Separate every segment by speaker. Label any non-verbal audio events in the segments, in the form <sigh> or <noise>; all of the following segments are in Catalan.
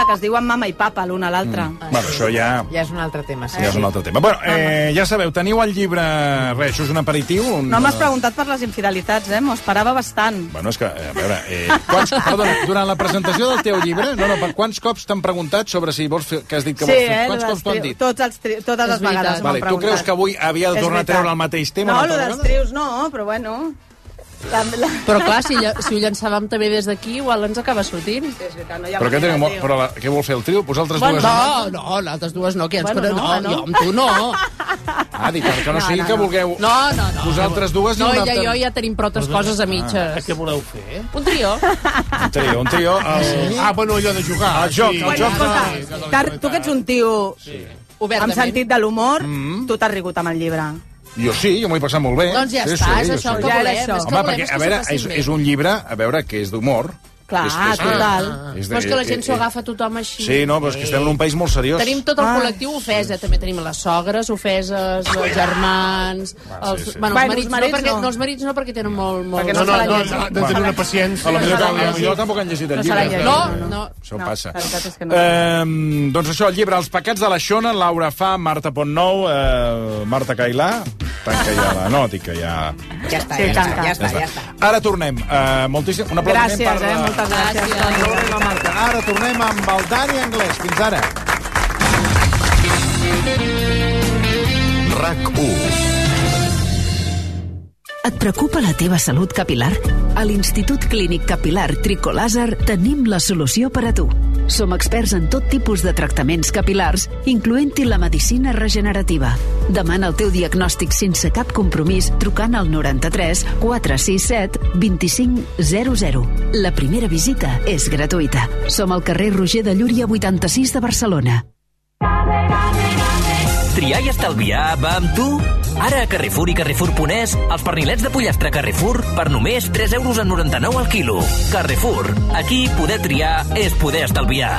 Speaker 1: família que es diuen mama i papa l'un a l'altre. Mm.
Speaker 2: Bueno, això ja...
Speaker 3: Ja és un altre tema, sí.
Speaker 2: Ja és un altre tema. Bueno, eh, ja sabeu, teniu el llibre... Res, això és un aperitiu? Un...
Speaker 1: No m'has preguntat per les infidelitats, eh? M'ho esperava bastant.
Speaker 2: Bueno, és que, a veure, eh, quants, perdona, durant la presentació del teu llibre, no, no, per quants cops t'han preguntat sobre si vols fer, que has dit que
Speaker 1: sí,
Speaker 2: vols fer?
Speaker 1: eh?
Speaker 2: Quants cops t'ho han dit?
Speaker 1: Tots els tri... Totes les vegades m'ho
Speaker 2: Vale, tu creus que avui havia de tornar a treure el mateix tema?
Speaker 1: No,
Speaker 2: altra
Speaker 1: dels trios no, però bueno... La, la...
Speaker 3: Però clar, si, lla- si ho llançàvem també des d'aquí, igual ens acaba sortint.
Speaker 1: Sí, és veritat, no hi ha
Speaker 2: Però, què, teniu, però la, què vol fer el trio? Vosaltres
Speaker 3: Bueno,
Speaker 2: dues...
Speaker 3: no, no, les altres dues no, que ens
Speaker 1: Bueno,
Speaker 3: bueno,
Speaker 1: no,
Speaker 3: no,
Speaker 1: no.
Speaker 3: jo amb tu no. <laughs>
Speaker 2: Ah, dic, que no,
Speaker 1: No,
Speaker 2: sigui
Speaker 1: no,
Speaker 2: que
Speaker 1: no.
Speaker 2: vulgueu...
Speaker 3: No, no, no.
Speaker 2: Vosaltres dues i
Speaker 3: No, ja,
Speaker 2: altra-
Speaker 3: jo ja tenim prou altres coses a mitges.
Speaker 4: Què voleu fer?
Speaker 3: Un trio. <laughs>
Speaker 2: Un trio, un trio... El...
Speaker 4: Ah, bueno, allò de jugar.
Speaker 2: El joc,
Speaker 4: sí.
Speaker 2: el
Speaker 1: Bueno,
Speaker 2: joc
Speaker 1: escolta,
Speaker 4: sí,
Speaker 1: t'ha- tu que ets un tio amb
Speaker 3: Obertament.
Speaker 1: sentit de l'humor,
Speaker 2: Mm.
Speaker 1: tu t'has rigut amb el llibre.
Speaker 2: Jo sí, jo m'ho he passat molt bé.
Speaker 3: Doncs ja
Speaker 2: sí,
Speaker 3: està,
Speaker 2: sí,
Speaker 3: és això
Speaker 2: sí.
Speaker 3: que
Speaker 1: Ja
Speaker 3: volem.
Speaker 1: això.
Speaker 3: És que
Speaker 2: Home,
Speaker 3: volem
Speaker 2: perquè, a veure, és, és un llibre, a veure, que és d'humor.
Speaker 1: Clar,
Speaker 2: És- és-
Speaker 1: total.
Speaker 2: És
Speaker 3: Però és que la gent s'ho
Speaker 2: eh, eh,
Speaker 3: agafa tothom així.
Speaker 2: Sí, no, però és que estem en un país molt seriós.
Speaker 3: Tenim tot el
Speaker 1: Ah.
Speaker 3: col·lectiu ofesa, també tenim les sogres ofeses, els germans... Els,
Speaker 2: sí, sí.
Speaker 3: Bueno,
Speaker 1: Bueno,
Speaker 3: els marits,
Speaker 1: els marits
Speaker 3: no, perquè,
Speaker 1: no.
Speaker 3: no, els marits no, perquè tenen molt... molt
Speaker 1: Perquè
Speaker 4: No, no, no, no, de tenir una paciència.
Speaker 2: A la millor,
Speaker 1: No
Speaker 2: millor tampoc han llegit el
Speaker 1: No
Speaker 2: llibre.
Speaker 1: llegit.
Speaker 3: No, no.
Speaker 2: Això
Speaker 1: No,
Speaker 2: passa.
Speaker 1: que no.
Speaker 2: Eh, doncs això, el llibre Els pecats de la Xona, Laura Fa, Marta Pontnou, eh, Marta Cailà, tanca ja la... No, que ja...
Speaker 3: Ja està, ja està, ja està.
Speaker 2: Ara tornem. Eh, moltíssim, un aplaudiment
Speaker 1: Gràcies,
Speaker 2: per...
Speaker 1: eh? Moltes gràcies.
Speaker 3: Gràcies.
Speaker 2: Laura i la Marta. Ara tornem amb el Dani Anglès. Fins ara.
Speaker 5: RAC1.
Speaker 6: Et preocupa la teva salut capilar? A l'Institut Clínic Capilar Tricolàser tenim la solució per a tu. Som experts en tot tipus de tractaments capilars, incloent-hi la medicina regenerativa. Demana el teu diagnòstic sense cap compromís trucant al 93 467 2500. La primera visita és gratuïta. Som al carrer Roger de Llúria 86 de Barcelona.
Speaker 7: Triar i estalviar va amb tu? Ara a Carrefour i Carrefour.es, els pernilets de pollastre Carrefour per només 3 euros en 99 al quilo. Carrefour, aquí poder triar és poder estalviar.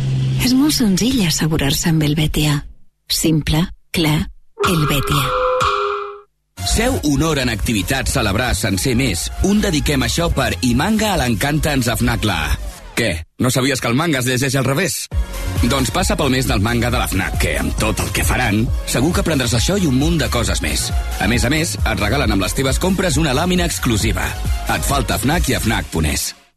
Speaker 6: És molt senzill assegurar-se amb el Betia. Simple, clar, el Betia.
Speaker 8: Seu honor en activitat celebrar sencer més. Un dediquem això per I manga a l'encanta ens afnacla. Què? No sabies que el manga es llegeix al revés? Doncs passa pel mes del manga de la FNAC, que amb tot el que faran, segur que aprendràs això i un munt de coses més. A més a més, et regalen amb les teves compres una làmina exclusiva. Et falta FNAC i a FNAC.es.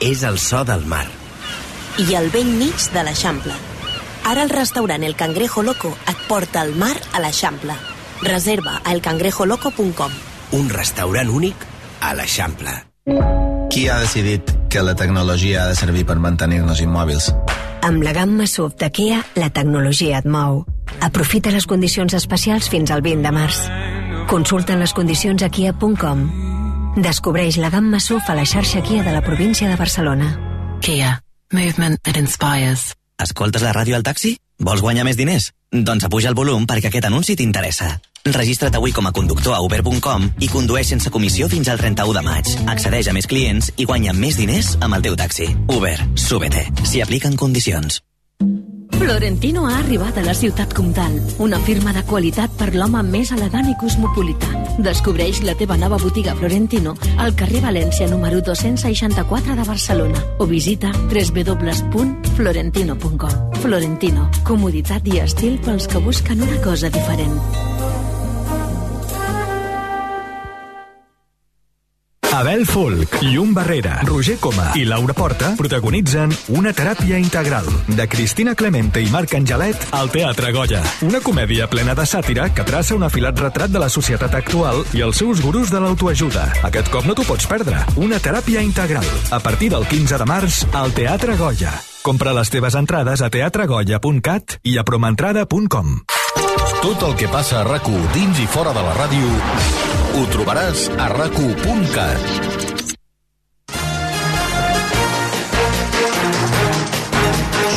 Speaker 9: és el so del mar.
Speaker 10: I al vell mig de l'Eixample. Ara el restaurant El Cangrejo Loco et porta al mar a l'Eixample. Reserva a elcangrejoloco.com.
Speaker 9: Un restaurant únic a l'Eixample.
Speaker 11: Qui ha decidit que la tecnologia ha de servir per mantenir-nos immòbils?
Speaker 12: Amb la gamma SUV de Kia, la tecnologia et mou. Aprofita les condicions especials fins al 20 de març. Consulta les condicions a kia.com. Descobreix la gamma SUV a la xarxa Kia de la província de Barcelona.
Speaker 13: Kia. Movement that inspires.
Speaker 14: Escoltes la ràdio al taxi? Vols guanyar més diners? Doncs apuja el volum perquè aquest anunci t'interessa. Registra't avui com a conductor a uber.com i condueix sense comissió fins al 31 de maig. Accedeix a més clients i guanya més diners amb el teu taxi. Uber, súbete. S'hi apliquen condicions.
Speaker 6: Florentino ha arribat a la ciutat comtal, una firma de qualitat per l'home més elegant i cosmopolita. Descobreix la teva nova botiga Florentino al carrer València número 264 de Barcelona o visita www.florentino.com. Florentino, comoditat i estil pels que busquen una cosa diferent.
Speaker 15: Abel Folk, Llum Barrera, Roger Coma i Laura Porta protagonitzen Una teràpia integral de Cristina Clemente i Marc Angelet al Teatre Goya. Una comèdia plena de sàtira que traça un afilat retrat de la societat actual i els seus gurus de l'autoajuda. Aquest cop no t'ho pots perdre. Una teràpia integral. A partir del 15 de març al Teatre Goya. Compra les teves entrades a teatregoya.cat i a promentrada.com.
Speaker 5: Tot el que passa a rac dins i fora de la ràdio ho trobaràs a rac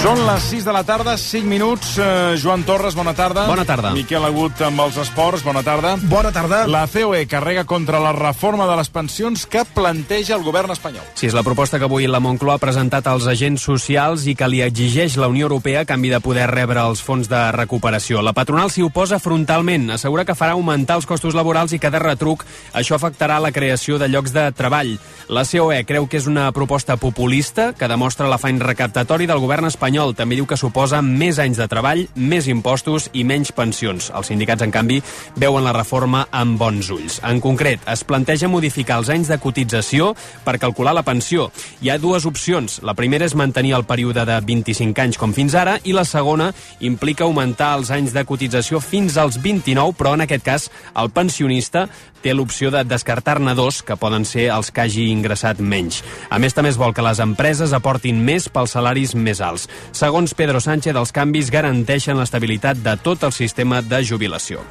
Speaker 2: Són les 6 de la tarda, 5 minuts. Eh, Joan Torres, bona tarda.
Speaker 16: Bona tarda.
Speaker 2: Miquel Agut amb els esports, bona tarda.
Speaker 4: Bona tarda.
Speaker 2: La COE carrega contra la reforma de les pensions que planteja el govern espanyol.
Speaker 16: Sí, és la proposta que avui la Moncloa ha presentat als agents socials i que li exigeix la Unió Europea a canvi de poder rebre els fons de recuperació. La patronal s'hi oposa frontalment, assegura que farà augmentar els costos laborals i que de retruc això afectarà la creació de llocs de treball. La COE creu que és una proposta populista que demostra l'afany recaptatori del govern espanyol. També diu que suposa més anys de treball, més impostos i menys pensions. Els sindicats, en canvi, veuen la reforma amb bons ulls. En concret, es planteja modificar els anys de cotització per calcular la pensió. Hi ha dues opcions. La primera és mantenir el període de 25 anys com fins ara i la segona implica augmentar els anys de cotització fins als 29, però en aquest cas el pensionista té l'opció de descartar-ne dos, que poden ser els que hagi ingressat menys. A més, també es vol que les empreses aportin més pels salaris més alts. Segons Pedro Sánchez, els canvis garanteixen l'estabilitat de tot el sistema de jubilació.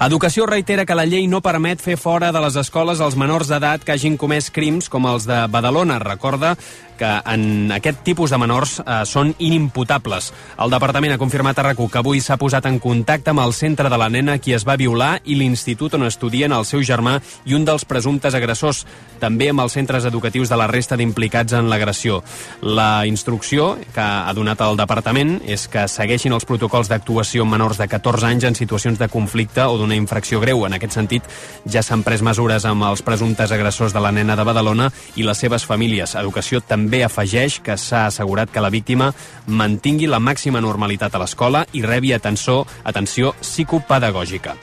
Speaker 16: Educació reitera que la llei no permet fer fora de les escoles els menors d'edat que hagin comès crims com els de Badalona. Recorda que en aquest tipus de menors eh, són inimputables. El departament ha confirmat a RAC1 que avui s'ha posat en contacte amb el centre de la nena qui es va violar i l'institut on estudien el seu germà i un dels presumptes agressors, també amb els centres educatius de la resta d'implicats en l'agressió. La instrucció que ha donat el departament és que segueixin els protocols d'actuació amb menors de 14 anys en situacions de conflicte o d'una infracció greu. En aquest sentit, ja s'han pres mesures amb els presumptes agressors de la nena de Badalona i les seves famílies. Educació també també afegeix que s'ha assegurat que la víctima mantingui la màxima normalitat a l'escola i rebi atenció, atenció psicopedagògica.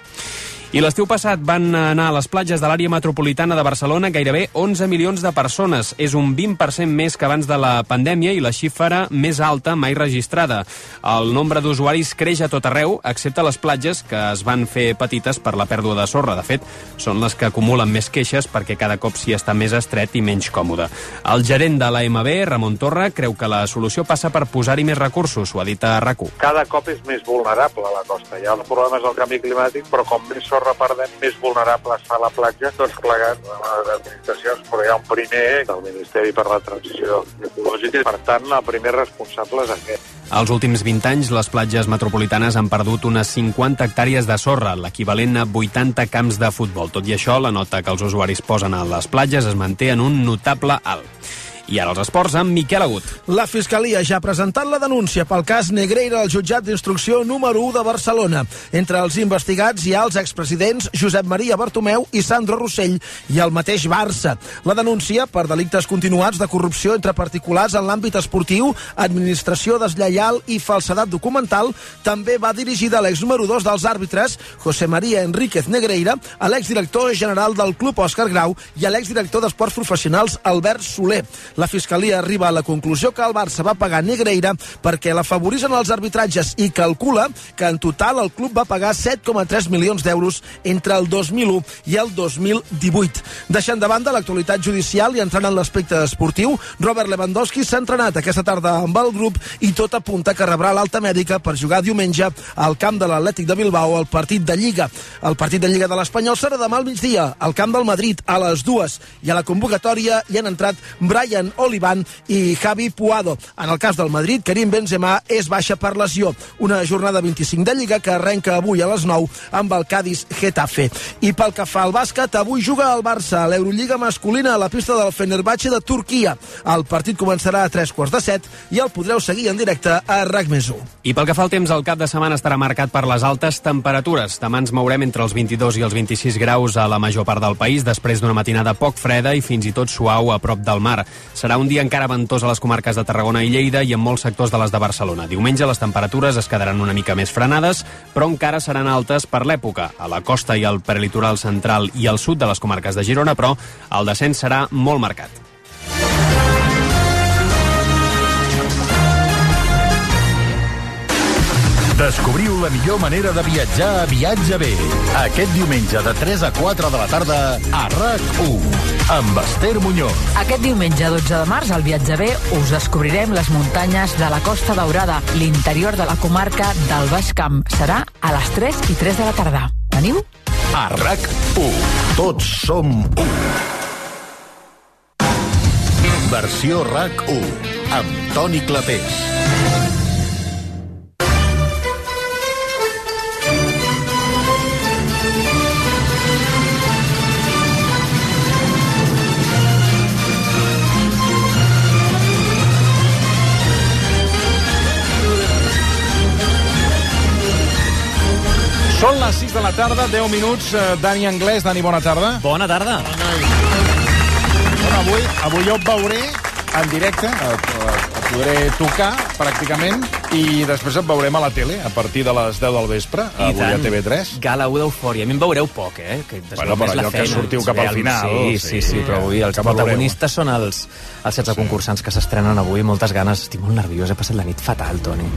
Speaker 16: I l'estiu passat van anar a les platges de l'àrea metropolitana de Barcelona gairebé 11 milions de persones. És un 20% més que abans de la pandèmia i la xifra més alta mai registrada. El nombre d'usuaris creix a tot arreu, excepte les platges, que es van fer petites per la pèrdua de sorra. De fet, són les que acumulen més queixes perquè cada cop s'hi està més estret i menys còmode. El gerent de l'AMB, Ramon Torra, creu que la solució passa per posar-hi més recursos, ho ha dit a RAC1.
Speaker 17: Cada cop és més vulnerable la costa. Hi ha el problema és el canvi climàtic, però com més sorra perdem, més vulnerable es fa la platja, tots plegats de les administracions, però hi ha un primer del Ministeri per la Transició Ecològica, i per tant el primer responsable és aquest.
Speaker 16: Els últims 20 anys, les platges metropolitanes han perdut unes 50 hectàrees de sorra, l'equivalent a 80 camps de futbol. Tot i això, la nota que els usuaris posen a les platges es manté en un notable alt. I ara els esports amb Miquel Agut.
Speaker 18: La Fiscalia ja ha presentat la denúncia pel cas Negreira al jutjat d'instrucció número 1 de Barcelona. Entre els investigats hi ha els expresidents Josep Maria Bartomeu i Sandro Rossell i el mateix Barça. La denúncia per delictes continuats de corrupció entre particulars en l'àmbit esportiu, administració deslleial i falsedat documental també va dirigida a l'ex número 2 dels àrbitres, José María Enríquez Negreira, a l'exdirector general del club Òscar Grau i a l'exdirector d'Esports Professionals Albert Soler la Fiscalia arriba a la conclusió que el Barça va pagar Negreira perquè l'afavoritzen els arbitratges i calcula que en total el club va pagar 7,3 milions d'euros entre el 2001 i el 2018. Deixant de banda l'actualitat judicial i entrant en l'aspecte esportiu, Robert Lewandowski s'ha entrenat aquesta tarda amb el grup i tot apunta que rebrà l'alta mèdica per jugar diumenge al camp de l'Atlètic de Bilbao al partit de Lliga. El partit de Lliga de l'Espanyol serà demà al migdia, al camp del Madrid, a les dues. I a la convocatòria hi han entrat Brian Olivan i Javi Puado. En el cas del Madrid, Karim Benzema és baixa per lesió. Una jornada 25 de Lliga que arrenca avui a les 9 amb el Cádiz Getafe. I pel que fa al bàsquet, avui juga el Barça a l'Eurolliga masculina a la pista del Fenerbahçe de Turquia. El partit començarà a tres quarts de set i el podreu seguir en directe a RAC més 1.
Speaker 16: I pel que fa al temps, el cap de setmana estarà marcat per les altes temperatures. Demà ens mourem entre els 22 i els 26 graus a la major part del país, després d'una matinada poc freda i fins i tot suau a prop del mar. Serà un dia encara ventós a les comarques de Tarragona i Lleida i en molts sectors de les de Barcelona. Diumenge les temperatures es quedaran una mica més frenades, però encara seran altes per l'època. A la costa i al prelitoral central i al sud de les comarques de Girona, però el descens serà molt marcat.
Speaker 5: Descobriu la millor manera de viatjar a Viatge B. Aquest diumenge de 3 a 4 de la tarda a RAC1 amb Esther Muñoz.
Speaker 19: Aquest diumenge 12 de març al Viatge B us descobrirem les muntanyes de la Costa Daurada, l'interior de la comarca del Baix Camp. Serà a les 3 i 3 de la tarda. Veniu?
Speaker 5: A RAC1. Tots som u. Versió RAC1 amb Toni Clapés.
Speaker 2: Són les 6 de la tarda, 10 minuts. eh, Dani Anglès, Dani, bona tarda.
Speaker 16: Bona tarda.
Speaker 2: Bueno, avui, avui jo et veuré en directe, et, et podré tocar pràcticament i després et veurem a la tele a partir de les 10 del vespre, avui a TV3.
Speaker 20: Gala 1 d'Eufòria. A mi em veureu poc, eh? Que
Speaker 2: Bueno, però allò que sortiu cap al final,
Speaker 20: Sí,
Speaker 2: sí,
Speaker 20: sí, sí, però avui els protagonistes són els, els 16 concursants que s'estrenen avui. Moltes ganes. Estic molt nerviós, he passat la nit fatal, Toni.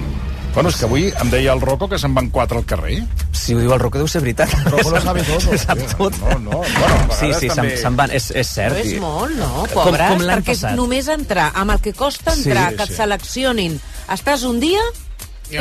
Speaker 2: Bueno, és que avui em deia el Rocco que se'n van quatre al carrer.
Speaker 20: Si ho diu el Rocco deu ser veritat.
Speaker 2: Rocco lo <laughs> sabe todo.
Speaker 20: Sap tot.
Speaker 2: No, no, bueno,
Speaker 20: Sí, sí, se'n
Speaker 2: també-
Speaker 20: se'n van. És, és cert.
Speaker 3: Però és molt, no,
Speaker 20: Com-
Speaker 3: pobres?
Speaker 20: com l'any
Speaker 3: perquè
Speaker 20: passat.
Speaker 3: només entrar amb el que costa entrar,
Speaker 20: Sí,
Speaker 3: que et
Speaker 20: sí.
Speaker 3: seleccionin. Estàs un dia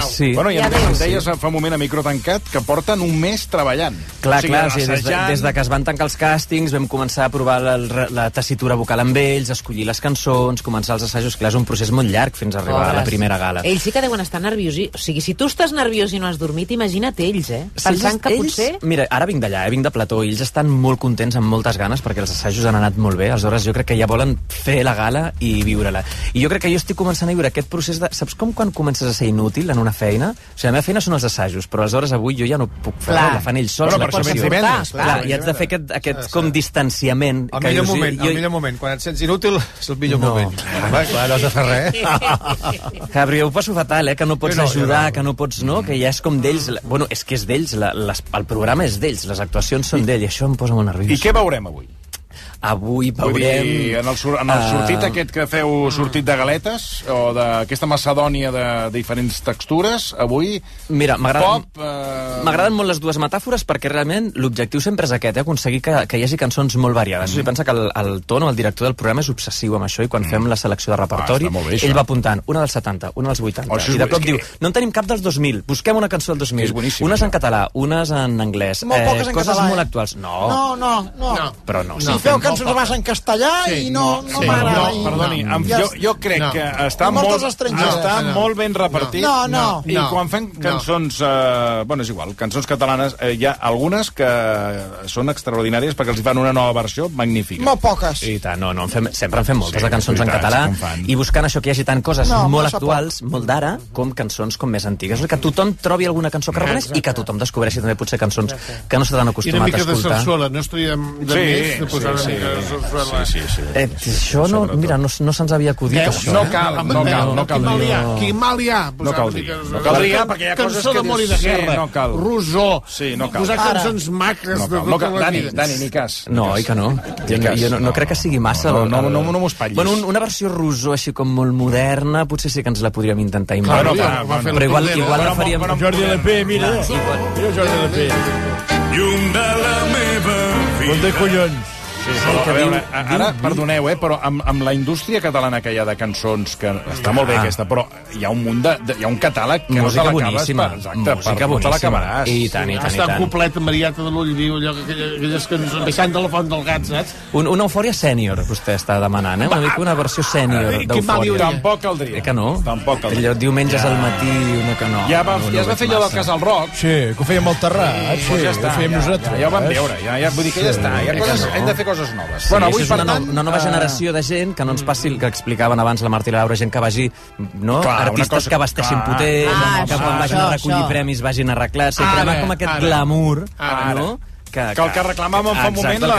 Speaker 20: Sí.
Speaker 2: Bueno, i
Speaker 3: Ja
Speaker 2: em, deies fa un moment a micro tancat que porten un mes treballant.
Speaker 20: Clar,
Speaker 2: o sigui,
Speaker 20: clar, sí, des, de, des de que es van tancar els càstings vam començar a provar la, la tessitura vocal amb ells, escollir les cançons, començar els assajos, clar, és un procés molt llarg fins a arribar a la
Speaker 3: Pobres.
Speaker 20: primera gala.
Speaker 3: Ells sí que deuen estar nerviosos. O sigui, si tu estàs nerviós i no has dormit, imagina't ells, eh?
Speaker 20: Sí,
Speaker 3: Pensant que
Speaker 20: ells,
Speaker 3: potser...
Speaker 20: Mira, ara vinc d'allà, eh, vinc de plató, ells estan molt contents, amb moltes ganes, perquè els assajos han anat molt bé, aleshores jo crec que ja volen fer la gala i viure-la. I jo crec que jo estic començant a viure aquest procés de... Saps com quan comences a ser inútil en una feina? O sigui, la meva feina són els assajos, però aleshores avui jo ja no puc fer,
Speaker 4: Clar.
Speaker 20: la fan ells sols.
Speaker 4: Bueno, per això divendres,
Speaker 20: Clar,
Speaker 4: clar.
Speaker 20: i haig de fer aquest, aquest com distanciament.
Speaker 4: El
Speaker 20: que
Speaker 4: millor
Speaker 20: jo-
Speaker 4: moment,
Speaker 20: jo-
Speaker 4: el millor moment. Quan et sents inútil, és el millor
Speaker 20: No.
Speaker 4: moment. Va, clar, no has de fer res.
Speaker 20: Clar, però jo ho passo fatal, eh? Que no pots
Speaker 4: no,
Speaker 20: ajudar,
Speaker 4: no.
Speaker 20: que no pots... No? Que ja és com d'ells... la- Bueno, és que és d'ells, la- les- el programa és d'ells, les actuacions són d'ell, i això em posa molt nerviós.
Speaker 2: I què veurem avui?
Speaker 20: Avui
Speaker 2: Vull
Speaker 20: veurem...
Speaker 2: dir, en el, sur, en el
Speaker 20: eh,
Speaker 2: sortit aquest que feu sortit de galetes, o d'aquesta macedònia de diferents textures, avui...
Speaker 20: Mira, m'agraden.
Speaker 2: Eh...
Speaker 20: m'agraden molt les dues metàfores perquè realment l'objectiu sempre és aquest, eh? aconseguir que, que hi hagi cançons molt variades. Mm. O sigui, pensa que el, el Tono, el director del programa, és obsessiu amb això i quan mm. fem la selecció de repertori,
Speaker 2: Ah, està molt bé, això.
Speaker 20: ell va apuntant una dels 70, una dels 80,
Speaker 2: Oh,
Speaker 20: i de cop
Speaker 2: que-
Speaker 20: diu, no en tenim cap dels 2000, busquem una cançó del 2000.
Speaker 2: És boníssim,
Speaker 20: unes
Speaker 2: això.
Speaker 20: en català, unes en anglès,
Speaker 21: Molt poques en
Speaker 20: coses
Speaker 21: català,
Speaker 20: molt
Speaker 21: eh?
Speaker 20: actuals. No,
Speaker 21: No, no, no.
Speaker 20: no. però no.
Speaker 21: Si feu cançons abans en castellà i no, no, m'agrada.
Speaker 2: No, perdoni,
Speaker 21: no.
Speaker 2: jo, jo crec
Speaker 21: no.
Speaker 2: que està,
Speaker 21: I
Speaker 2: molt, està
Speaker 21: No, no.
Speaker 2: molt ben repartit.
Speaker 21: No, no.
Speaker 2: I
Speaker 21: No.
Speaker 2: quan fem cançons... Eh, bueno, és igual, cançons catalanes, eh, hi ha algunes que són extraordinàries perquè els hi fan una nova versió magnífica.
Speaker 21: Molt poques.
Speaker 20: I tant, no, no, en fem, sempre en fem moltes
Speaker 2: Sí,
Speaker 20: de cançons en
Speaker 2: veritat,
Speaker 20: català
Speaker 2: sí que en fan.
Speaker 20: i buscant això que hi hagi tant coses
Speaker 21: No,
Speaker 20: molt actuals, molt d'ara, com cançons com més antigues. Que tothom trobi alguna cançó que reconeix i que tothom descobreixi també potser cançons que no s'han
Speaker 4: I una
Speaker 20: acostumat a
Speaker 4: mica de
Speaker 20: escoltar.
Speaker 4: sarsuela, no estaríem de
Speaker 2: Sí,
Speaker 4: més de posar
Speaker 2: sí,
Speaker 4: una
Speaker 2: sí. Sí, sí, sí.
Speaker 20: Eh, això no, mira, no, no se'ns havia acudit,
Speaker 4: Veus?
Speaker 20: això.
Speaker 2: No
Speaker 20: eh?
Speaker 2: cal, no cal, no cal.
Speaker 4: Qui mal hi ha? Qui mal hi ha?
Speaker 2: No cal dir. No cal dir, perquè hi ha coses
Speaker 4: Cançó
Speaker 2: que
Speaker 4: d'amor i de guerra,
Speaker 2: no cal.
Speaker 4: Rosó,
Speaker 2: Sí, no cal.
Speaker 4: posar cançons maques
Speaker 2: No
Speaker 4: de
Speaker 2: cal, no
Speaker 4: tota
Speaker 2: cal.
Speaker 4: la
Speaker 2: Dani,
Speaker 4: vida.
Speaker 2: Dani, ni cas.
Speaker 20: No, oi que no? Jo, no, no, no crec que sigui massa...
Speaker 2: No, no, no, no m'ho espatllis.
Speaker 20: Bueno, un, una versió rosó així com molt moderna, potser sí que ens la podríem intentar
Speaker 2: fer
Speaker 20: però igual, igual la faríem...
Speaker 18: Jordi LP, mira.
Speaker 20: Igual-
Speaker 18: Mira Jordi LP.
Speaker 22: Llum de la meva vida.
Speaker 18: De collons.
Speaker 2: Sí, però, a veure,
Speaker 20: diu-
Speaker 2: a- ara,
Speaker 20: diu-
Speaker 2: perdoneu, eh, però amb, amb la indústria catalana que hi ha de cançons, que està molt bé
Speaker 20: Ah.
Speaker 2: aquesta, però hi ha un munt de, de hi ha un catàleg que
Speaker 20: Música
Speaker 2: no te l'acabes
Speaker 20: boníssima.
Speaker 2: per, exacte,
Speaker 20: Música
Speaker 2: per, no te
Speaker 20: boníssima.
Speaker 2: l'acabaràs.
Speaker 20: I tant, i tant, i
Speaker 4: Està un amb Mariata de l'Ull Viu, allò, aquelles cançons, baixant de la font del gat, saps?
Speaker 20: Un, una eufòria sènior, vostè està demanant, eh? Una mica una versió sènior d'eufòria.
Speaker 2: Tampoc caldria.
Speaker 20: Eh que no?
Speaker 2: Tampoc caldria.
Speaker 20: Allò, diumenges al matí, una que no.
Speaker 2: Ja, va,
Speaker 20: no,
Speaker 2: ja es va fer allò del. Casal Rock.
Speaker 18: Sí, que ho fèiem al Terrat, sí,
Speaker 2: Doncs ja està,
Speaker 18: ho fèiem
Speaker 2: ja,
Speaker 18: nosaltres.
Speaker 2: Ja, ja ho vam
Speaker 18: eh?
Speaker 2: veure, ja, ja, vull dir que ja està. Hi ha
Speaker 20: crec
Speaker 2: coses, hem de fer coses noves.
Speaker 20: Sí,
Speaker 2: bueno, avui,
Speaker 20: és una,
Speaker 2: tant...
Speaker 20: no, una nova
Speaker 2: eh,
Speaker 20: generació de gent que no ens passi el que explicaven abans la Marta i la Laura, gent que vagi, no?
Speaker 2: Clar,
Speaker 20: Artistes
Speaker 2: cosa-
Speaker 20: que vesteixin
Speaker 2: clar.
Speaker 20: potents,
Speaker 3: Ah,
Speaker 20: que quan vagin
Speaker 3: això,
Speaker 20: a recollir
Speaker 3: això.
Speaker 20: premis vagin arreglats, i
Speaker 4: Ara,
Speaker 20: crema com aquest
Speaker 4: ara.
Speaker 20: glamour,
Speaker 4: Ara.
Speaker 20: no? que...
Speaker 2: Que el que reclamàvem fa un moment la,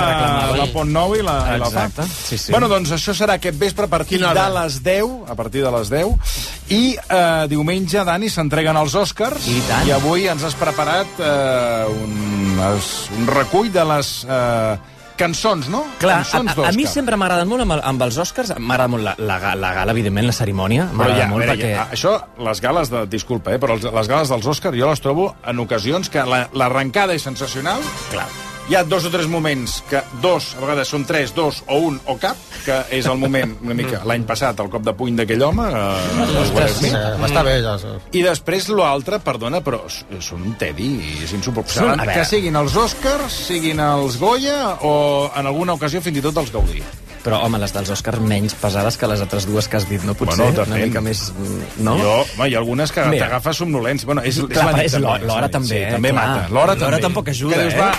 Speaker 2: la Pont Nou i la, i la.
Speaker 20: Exacte, sí, sí.
Speaker 2: Bueno, doncs això serà aquest vespre a partir de les 10, a partir de les 10, i eh, diumenge, Dani, s'entreguen els Oscars,
Speaker 20: I tant.
Speaker 2: i avui ens has preparat eh, un, es- un recull de les eh, cançons, no?
Speaker 20: Clar, a,
Speaker 2: cançons
Speaker 20: a, a mi
Speaker 2: d'Òscar.
Speaker 20: sempre m'agraden molt amb, amb els Oscars, m'agrada molt la, la, la gala, evidentment, la cerimònia, m'agrada
Speaker 2: ja, a
Speaker 20: molt
Speaker 2: veure,
Speaker 20: perquè...
Speaker 2: ja, això, les gales de... Disculpa, eh, però els, les gales dels Oscars jo les trobo en ocasions que la- l'arrencada és sensacional.
Speaker 20: Clar.
Speaker 2: Hi ha dos o tres moments que dos, a vegades són tres, dos o un o cap, que és el moment una mica l'any passat, el cop de puny d'aquell home, eh, Will Smith.
Speaker 21: Està bé, ja.
Speaker 2: I després l'altre, perdona, però són un tedi, és insuportable. Que siguin els Oscars, siguin els Goya o en alguna ocasió fins i tot els Gaudí.
Speaker 20: Però, home, les dels Oscars menys pesades que les altres dues que has dit, no? Potser
Speaker 2: Bueno,
Speaker 20: una mica més... mm, No?
Speaker 2: Jo, home, hi ha algunes que
Speaker 20: Mira.
Speaker 2: t'agafa somnolència. Bueno, és, és
Speaker 20: l'hora- també,
Speaker 2: sí,
Speaker 20: eh?
Speaker 2: també mata. L'hora
Speaker 20: tampoc ajuda,
Speaker 2: que dius,
Speaker 20: eh?
Speaker 2: Va,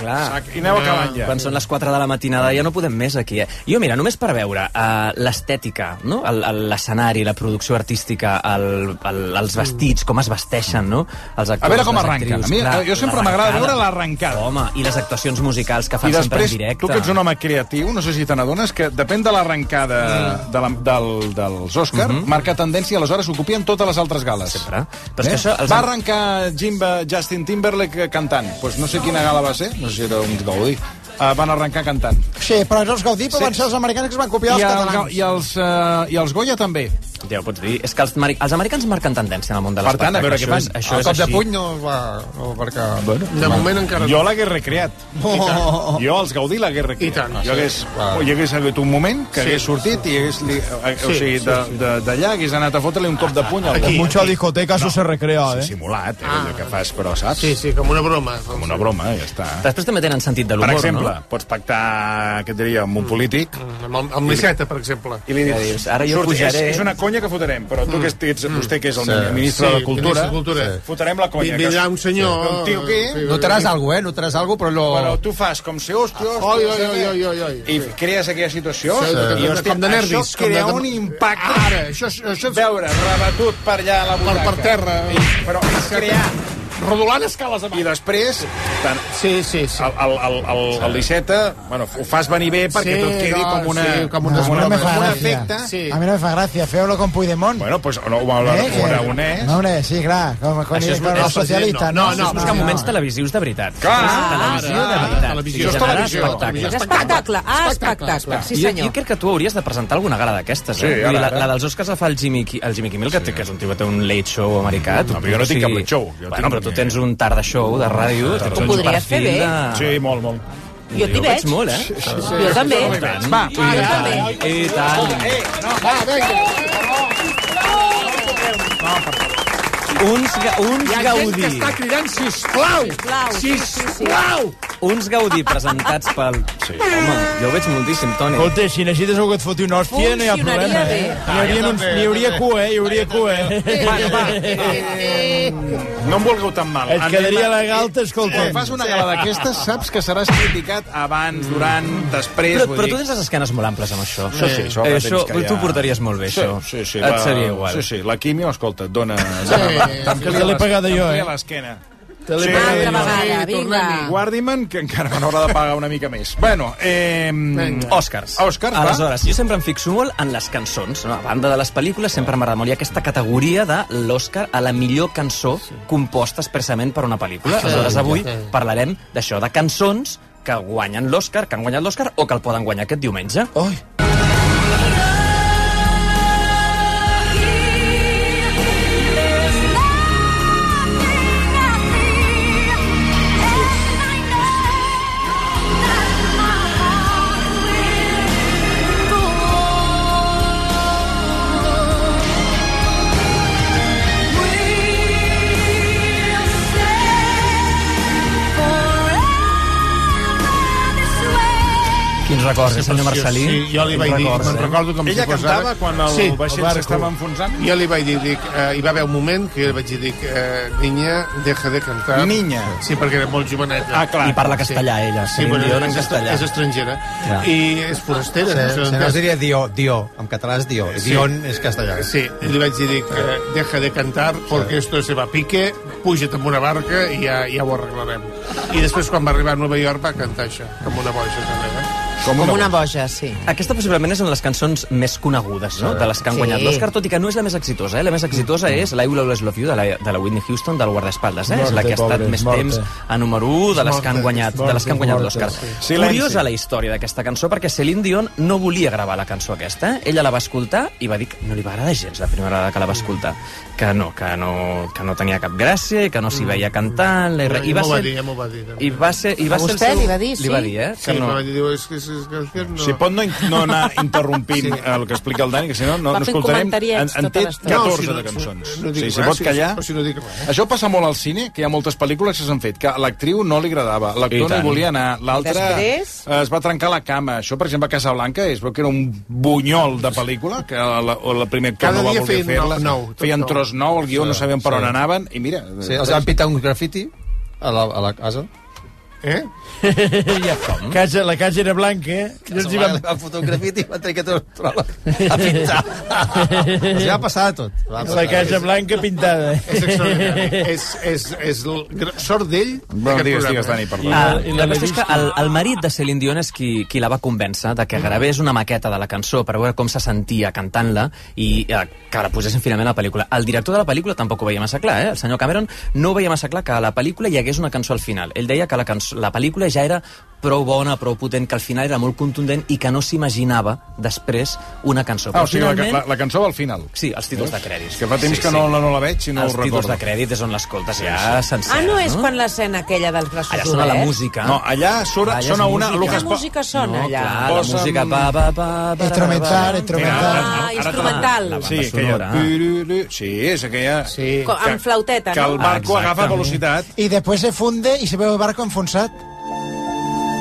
Speaker 20: Clar.
Speaker 2: sac, i aneu acabant ja.
Speaker 20: Quan són les 4 de la matinada ja no podem més aquí, eh? Jo, mira, només per veure uh, l'estètica, no? L'escenari, la producció artística, el, el, els vestits, com es vesteixen, no? Els actors,
Speaker 2: A veure com arrenquen.
Speaker 20: actrius,
Speaker 2: A mi,
Speaker 20: clar,
Speaker 2: jo sempre m'agrada veure l'arrencada.
Speaker 20: Home, i les actuacions musicals que fan
Speaker 2: I
Speaker 20: sempre
Speaker 2: després,
Speaker 20: en directe.
Speaker 2: tu que ets un home creatiu, no sé si te n'adones, que depèn de l'arrencada
Speaker 20: Mm.
Speaker 2: de la, del, dels Òscar,
Speaker 20: Mhm.
Speaker 2: marca tendència, aleshores s'ocupien totes les altres gales.
Speaker 20: Sempre. Però és que això els-
Speaker 2: Va arrencar Jimba, Justin Timberlake cantant. Pues no sé quina gala va ser, no sé si era un Gaudí. Uh, van arrencar cantant.
Speaker 21: Sí, però els Gaudí però
Speaker 2: Sí.
Speaker 21: van ser els americans que es van copiar
Speaker 2: I,
Speaker 21: els
Speaker 2: el,
Speaker 21: catalans.
Speaker 2: i, els, uh, I els Goya també.
Speaker 20: Ja ho pots dir. És que els, els americans marquen tendència en el món de
Speaker 2: Per tant, a
Speaker 20: l'espectacle.
Speaker 2: veure què fan.
Speaker 20: Això és, això
Speaker 21: el
Speaker 20: és
Speaker 21: cop de
Speaker 20: així.
Speaker 21: puny no va... No, perquè...
Speaker 2: Bueno,
Speaker 4: De moment encara
Speaker 2: Jo
Speaker 4: no.
Speaker 2: l'hagués recreat.
Speaker 21: Oh.
Speaker 2: Jo els Gaudí l'hagués recreat.
Speaker 4: I tant.
Speaker 2: Jo hagués, hi hagués hagut un moment que
Speaker 4: Sí.
Speaker 2: hagués sortit i hagués, li, o
Speaker 4: Sí,
Speaker 2: sigui,
Speaker 4: sí,
Speaker 2: de-
Speaker 4: sí.
Speaker 2: de- d'allà hagués anat a fotre-li un cop de puny al
Speaker 4: Aquí.
Speaker 21: Mucha discoteca, eso se recrea, eh?
Speaker 2: simulat, eh,
Speaker 4: Ah.
Speaker 2: que fas, però saps?
Speaker 4: Sí, sí, com una broma.
Speaker 2: Com una broma, ja està.
Speaker 20: Després també tenen sentit de
Speaker 2: Per
Speaker 20: l'humor,
Speaker 2: exemple,
Speaker 20: no?
Speaker 2: pots pactar, què et diria, amb un polític,
Speaker 4: Amb, el- amb l'Iceta, per exemple.
Speaker 2: i li dius,
Speaker 20: ara jo
Speaker 2: "Surti,
Speaker 20: pujaré."
Speaker 2: És, és una conya que fotrem, però tu que ets, vostè que és el
Speaker 21: Sí.
Speaker 2: ministre
Speaker 4: Sí,
Speaker 2: de Cultura,
Speaker 4: de Cultura.
Speaker 2: sí. fotrem la conya.
Speaker 4: Vi- vindrà un senyor-
Speaker 2: Un tio que...
Speaker 4: Sí,
Speaker 21: Notaràs algo, eh? Notaràs algo, però lo...
Speaker 2: Però tu fas com si, hòstia, hòstia,
Speaker 4: Oi, oi,
Speaker 2: hòstia,
Speaker 4: oi, oi, oi, oi.
Speaker 2: i crees aquella situació
Speaker 4: Sí,
Speaker 2: i
Speaker 4: com
Speaker 2: hòstia,
Speaker 4: de nervis,
Speaker 2: això
Speaker 4: com
Speaker 2: crea
Speaker 4: de-
Speaker 2: un impacte
Speaker 4: Ara, això, això és
Speaker 2: veure rebatut per allà a la
Speaker 4: per,
Speaker 2: butaca
Speaker 4: per terra.
Speaker 2: I, però és crear
Speaker 4: Rodolant escales
Speaker 2: i
Speaker 4: avall.
Speaker 2: després tant,
Speaker 4: Sí, sí, sí.
Speaker 2: el, el, el, el, el Liceta bueno, ho fas venir bé perquè
Speaker 4: Sí,
Speaker 2: tot quedi
Speaker 4: no,
Speaker 2: com una,
Speaker 4: sí, com una-
Speaker 2: com una,
Speaker 21: no me
Speaker 2: com
Speaker 21: fa
Speaker 2: un
Speaker 21: gràcia.
Speaker 2: efecte
Speaker 4: Sí.
Speaker 21: A mi no me fa gràcia, feu-lo con Puigdemont.
Speaker 2: bueno, pues, no, ho ho
Speaker 21: Eh,
Speaker 2: aragonès
Speaker 21: No, hombre, sí, clar, com, com,
Speaker 20: Això és-
Speaker 21: com els socialistes.
Speaker 4: no, no,
Speaker 20: és buscar
Speaker 21: no,
Speaker 20: moments
Speaker 21: no.
Speaker 20: televisius de veritat.
Speaker 2: Clar,
Speaker 20: És televisió de veritat.
Speaker 4: televisió.
Speaker 2: És televisió.
Speaker 20: espectacle.
Speaker 3: Espectacle, ah, espectacle. Sí, senyor.
Speaker 20: jo crec que tu hauries de presentar alguna gala d'aquestes.
Speaker 2: Sí,
Speaker 20: eh? La, la dels Oscars la fa el Jimmy, el Jimmy Kimmel, que, té, que és un tio que té un late show americà. Tu,
Speaker 2: No, però jo no tinc cap late show. Jo
Speaker 20: bueno,
Speaker 2: tinc-
Speaker 20: però tu tens un tarda show de ràdio. tens
Speaker 3: Ho
Speaker 20: un
Speaker 3: podries fer
Speaker 20: perfil
Speaker 3: bé.
Speaker 20: De...
Speaker 2: sí, molt, molt
Speaker 3: Jo t'hi veig.
Speaker 20: veig molt, eh?
Speaker 3: Jo també.
Speaker 2: va,
Speaker 20: tant, i tant.
Speaker 2: eh, no,
Speaker 4: Va, vinga.
Speaker 20: Uns, ga, uns
Speaker 4: Hi ha gent
Speaker 20: Gaudí.
Speaker 4: que està cridant sisplau.
Speaker 3: Sisplau, sí, sí, sí.
Speaker 4: Sisplau.
Speaker 20: Uns Gaudí presentats pel... Sí. Home, jo ho veig moltíssim, Toni.
Speaker 21: Escolta, si necessites algú que et foti una hòstia, no hi ha
Speaker 3: Funcionaria
Speaker 21: problema,
Speaker 3: bé.
Speaker 21: eh? Hi hauria, uns, hi hauria cua, eh? Hi hauria cua, eh?
Speaker 2: va, va, eh, no em vulgueu tan mal
Speaker 21: Et quedaria la galta, escolta.
Speaker 2: quan fas una gala d'aquestes saps que seràs criticat abans, durant, després
Speaker 20: Però,
Speaker 2: vull
Speaker 20: però
Speaker 2: dir-
Speaker 20: tu tens les esquenes molt amples amb això.
Speaker 2: Això sí, això,
Speaker 20: Eh, això tu ho portaries molt bé,
Speaker 2: sí,
Speaker 20: això.
Speaker 2: Sí, sí,
Speaker 20: Et seria igual.
Speaker 2: Sí, sí, la quimio, escolta, et dona...
Speaker 21: Que te l'he pagada jo, eh?
Speaker 2: l'esquena.
Speaker 21: Te l'he
Speaker 2: Sí,
Speaker 21: pagat
Speaker 3: Altra vegada,
Speaker 4: Sí,
Speaker 3: vinga.
Speaker 4: tornem-hi.
Speaker 2: Guardiman, que encara me n'haurà de pagar una mica més. Bueno, eh...
Speaker 20: Oscars.
Speaker 2: Oscars, va.
Speaker 20: Aleshores, jo sempre em fixo molt en les cançons. No? A banda de les pel·lícules, sempre m'agrada molt. Hi ha aquesta categoria de l'Oscar a la millor cançó composta expressament per una pel·lícula. Aleshores, avui parlarem d'això, de cançons que guanyen l'Oscar, que han guanyat l'Oscar o que el poden guanyar aquest diumenge.
Speaker 21: Oi.
Speaker 20: Quins records, eh, senyor Marcelí?
Speaker 4: Sí, jo li vaig dir, me'n recordo com
Speaker 2: Ella
Speaker 4: si fos ara.
Speaker 2: cantava quan el
Speaker 4: sí,
Speaker 2: vaixell s'estava enfonsant?
Speaker 4: Jo li vaig dir, dic, eh, hi va haver un moment que jo li vaig dir, dic, eh, niña, deja de cantar.
Speaker 2: Niña.
Speaker 4: Sí, perquè era molt joveneta.
Speaker 2: Ah, clar.
Speaker 20: I parla castellà,
Speaker 4: sí.
Speaker 20: ella,
Speaker 4: Sí, però
Speaker 20: Dion en
Speaker 4: és,
Speaker 20: castellà.
Speaker 4: és estrangera.
Speaker 20: Ja.
Speaker 4: I és forastera.
Speaker 23: Se,
Speaker 4: no sé
Speaker 23: no es diria Dio, Dio. En català és Dio.
Speaker 4: Sí.
Speaker 23: Dion és castellà.
Speaker 4: Sí, i li vaig dir, dic, eh, deja de cantar porque esto se va a pique, puja't amb una barca i ja, ja ho arreglarem. I després, quan va arribar a Nova York, va cantar això, com una boja, també. Eh?
Speaker 2: Com
Speaker 3: Com una boja, sí.
Speaker 20: Aquesta possiblement és una de les cançons més conegudes, no? de les que han
Speaker 3: Sí.
Speaker 20: guanyat l'Oscar, tot i que no és la més exitosa. Eh? La més exitosa és la I Will Always Love You, de la, de la Whitney Houston, del guardaespaldes. Eh? és la que ha estat
Speaker 18: Morte,
Speaker 20: més
Speaker 18: morte.
Speaker 20: temps a número 1 de les que han guanyat, de les que han guanyat
Speaker 18: Morte,
Speaker 20: l'Oscar.
Speaker 18: sí.
Speaker 20: Curiosa la història d'aquesta cançó, perquè Celine Dion no volia gravar la cançó aquesta. Eh? Ella la va escoltar i va dir que no li va agradar gens la primera vegada que la va escoltar. Que no, que no, que no tenia cap gràcia i que no s'hi veia cantant. I,
Speaker 4: Ja,
Speaker 20: i va
Speaker 4: m'ho va
Speaker 20: ser,
Speaker 4: dir, ja m'ho va dir. també.
Speaker 20: i va ser, i va
Speaker 3: A
Speaker 20: ser el
Speaker 3: vostè
Speaker 20: seu...
Speaker 3: li va dir,
Speaker 20: Li va
Speaker 3: sí?
Speaker 20: dir, eh?
Speaker 4: Sí,
Speaker 20: que no...
Speaker 4: no. va dir, diu, és que és, és, no...
Speaker 2: Si pot no, no anar <laughs> interrompint sí. el que explica el Dani, que si no, no,
Speaker 3: Va
Speaker 2: no escoltarem... En, en té
Speaker 3: tota l'estona.
Speaker 2: 14
Speaker 4: No, si no-
Speaker 2: de cançons.
Speaker 4: si no dic
Speaker 2: sí, si
Speaker 4: res,
Speaker 2: pot
Speaker 4: si-
Speaker 2: callar...
Speaker 4: si no dic res.
Speaker 2: Això passa molt al cine, que hi ha moltes pel·lícules que s'han fet, que a l'actriu no li agradava, l'actor no hi volia anar, l'altre
Speaker 3: Després?
Speaker 2: es va trencar la cama. Això, per exemple, a Casablanca, es veu que era un bunyol de pel·lícula, que la, o la primer actor
Speaker 4: Cada
Speaker 2: no va voler
Speaker 4: feien
Speaker 2: fer-la. feien tros nou, el guió no sabien per
Speaker 23: sí.
Speaker 2: on anaven, i mira...
Speaker 23: Sí, els van pintar un grafiti a la, a la casa.
Speaker 4: Eh? <laughs>
Speaker 21: ja, com? Casa, la casa era blanca, eh? I els hi van...
Speaker 23: van fotre un grafiti i van que tornar a pintar. <laughs> Els va passar tot. Va
Speaker 21: La casa blanca pintada.
Speaker 4: És extraordinari. és, és, és el gr- sort d'ell
Speaker 2: Bueno,
Speaker 4: d'aquest
Speaker 2: digues,
Speaker 4: programa.
Speaker 2: digues, Dani, perdó.
Speaker 20: Ah,
Speaker 21: I
Speaker 20: la,
Speaker 21: la
Speaker 20: és que el, el marit de Celine Dion és qui, qui la va convèncer de que gravés una maqueta de la cançó per veure com se sentia cantant-la i eh, que la posessin finalment a la pel·lícula. El director de la pel·lícula tampoc ho veia massa clar, eh? El senyor Cameron no ho veia massa clar que a la pel·lícula hi hagués una cançó al final. Ell deia que la, cançó, la pel·lícula ja era prou bona, prou potent, que al final era molt contundent i que no s'imaginava després una cançó.
Speaker 2: Ah, o sigui, la,
Speaker 20: finalment...
Speaker 2: la, la cançó va al final.
Speaker 20: Sí, els títols de crèdits.
Speaker 2: Que fa temps que no, no la veig i no
Speaker 20: els
Speaker 2: ho
Speaker 20: títols
Speaker 2: recordo.
Speaker 20: de crèdit és on l'escoltes ja sencera.
Speaker 3: Ah, no és quan l'escena aquella dels braços
Speaker 20: Allà sona la música.
Speaker 2: No, allà sona,
Speaker 20: Allà
Speaker 2: sona una...
Speaker 20: música.
Speaker 2: que
Speaker 3: Quina música sona
Speaker 20: no,
Speaker 3: allà?
Speaker 20: Clar, la
Speaker 2: Posa'm-
Speaker 20: música... Pa, pa, pa, pa,
Speaker 21: Instrumental, instrumental.
Speaker 3: Ah, instrumental.
Speaker 20: La
Speaker 2: Sí, aquella... Sí, és aquella...
Speaker 4: Sí.
Speaker 3: Amb flauteta,
Speaker 2: Que
Speaker 3: no?
Speaker 2: el barco agafa velocitat.
Speaker 21: Y después se funde y se ve el barco enfonsat.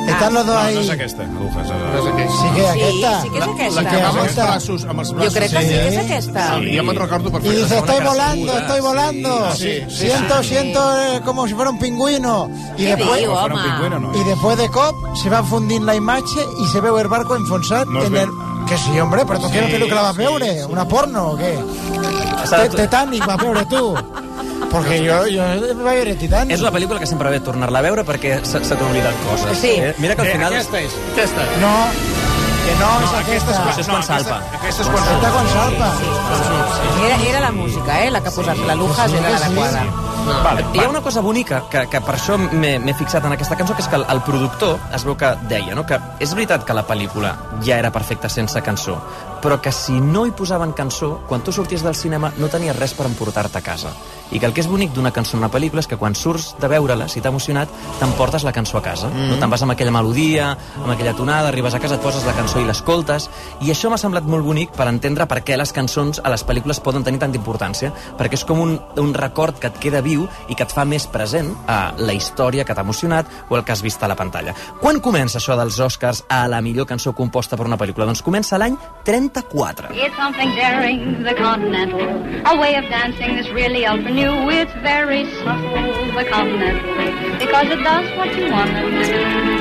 Speaker 21: Están los dos
Speaker 2: No,
Speaker 21: ahí.
Speaker 2: no és aquesta, Lucas.
Speaker 4: No és aquell.
Speaker 21: Sí que
Speaker 3: Sí,
Speaker 21: aquesta.
Speaker 3: sí que és aquesta.
Speaker 4: La que va amb els
Speaker 21: Aquesta.
Speaker 4: braços, amb els
Speaker 3: Jo
Speaker 4: braços.
Speaker 3: crec que sí que és aquesta.
Speaker 4: Sí, ja me'n recordo
Speaker 21: Y
Speaker 4: perfectament.
Speaker 21: dice, estoy volando,
Speaker 2: sacuda,
Speaker 21: estoy
Speaker 2: sí.
Speaker 21: volando.
Speaker 4: Sí, sí,
Speaker 21: siento,
Speaker 4: sí.
Speaker 21: siento eh, como si fuera un pingüino. Y
Speaker 3: Què diu,
Speaker 2: Fuera un
Speaker 3: home?
Speaker 2: pingüino, no.
Speaker 21: y después de cop se va fundint la imatge y se veu el barco enfonsat
Speaker 2: No
Speaker 21: en el... Que sí, hombre, però tu què pel·lícula vas veure? Una porno o què? Te- Titanic vas veure tu? Perquè jo, jo vaig veure Titanic.
Speaker 20: És una pel·lícula que sempre ve tornar-la a veure perquè se, se t'han oblidat coses.
Speaker 3: Sí.
Speaker 20: Eh? Mira que al
Speaker 2: Eh,
Speaker 20: final...
Speaker 2: Aquesta és.
Speaker 4: Aquesta.
Speaker 21: No, que no, és aquesta.
Speaker 20: Això és quan salpa.
Speaker 2: Aquesta és quan
Speaker 21: Aquesta quan salpa.
Speaker 3: Era, era la música, eh? La que ha posat la Lujas era l'adequada.
Speaker 20: Vale, Hi ha una cosa bonica, que, que per això m'he fixat en aquesta cançó, que és que el, el productor es veu que deia no? que és veritat que la pel·lícula ja era perfecta sense cançó, però que si no hi posaven cançó, quan tu sorties del cinema no tenies res per emportar-te a casa. I que el que és bonic d'una cançó en una pel·lícula és que quan surts de veure-la, si t'ha emocionat, t'emportes la cançó a casa. Mm. No te'n vas amb aquella melodia, amb aquella tonada, arribes a casa, et poses la cançó i l'escoltes, i això m'ha semblat molt bonic per entendre per què les cançons a les pel·lícules poden tenir tanta importància, perquè és com un, un record que et queda viu i que et fa més present a la història que t'ha emocionat o el que has vist a la pantalla. Quan comença això dels Oscars a la millor cançó composta per una pel·lícula? Doncs comença l'any 34.
Speaker 24: It's something daring, the continental. A way of dancing that's really ultra new. It's very subtle, the continental. Because it does what you want to do.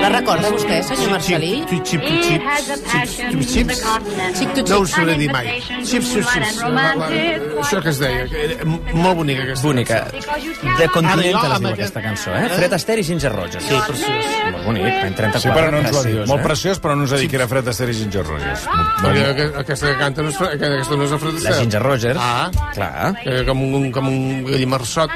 Speaker 3: La recorda vostè, senyor Marcelí?
Speaker 4: Xip, xip, xip, xip,
Speaker 24: It has a passion,
Speaker 4: xip, xips.
Speaker 24: the continental.
Speaker 3: Xic tu
Speaker 4: No ho sabré dir mai. Xips, xips, xips. Això que es deia. Molt bonica aquesta.
Speaker 20: Bonica.
Speaker 4: Ara
Speaker 20: Continental es diu
Speaker 4: aquest-
Speaker 20: aquesta cançó, eh? Fred Astaire i Ginger Rogers.
Speaker 4: Sí, preciós.
Speaker 20: Molt bonic, l'any 34.
Speaker 2: Sí, però no ens ho ha dit. Molt
Speaker 20: eh?
Speaker 2: preciós, però no ens ha dit que era Fred Astaire i Ginger Rogers.
Speaker 4: Perquè aqu- aquesta que canta no és, aquesta no és la Fred
Speaker 20: La
Speaker 4: Astaire.
Speaker 20: Ginger Rogers.
Speaker 4: Ah,
Speaker 20: Clar.
Speaker 4: eh, com un, com un gallimarsot.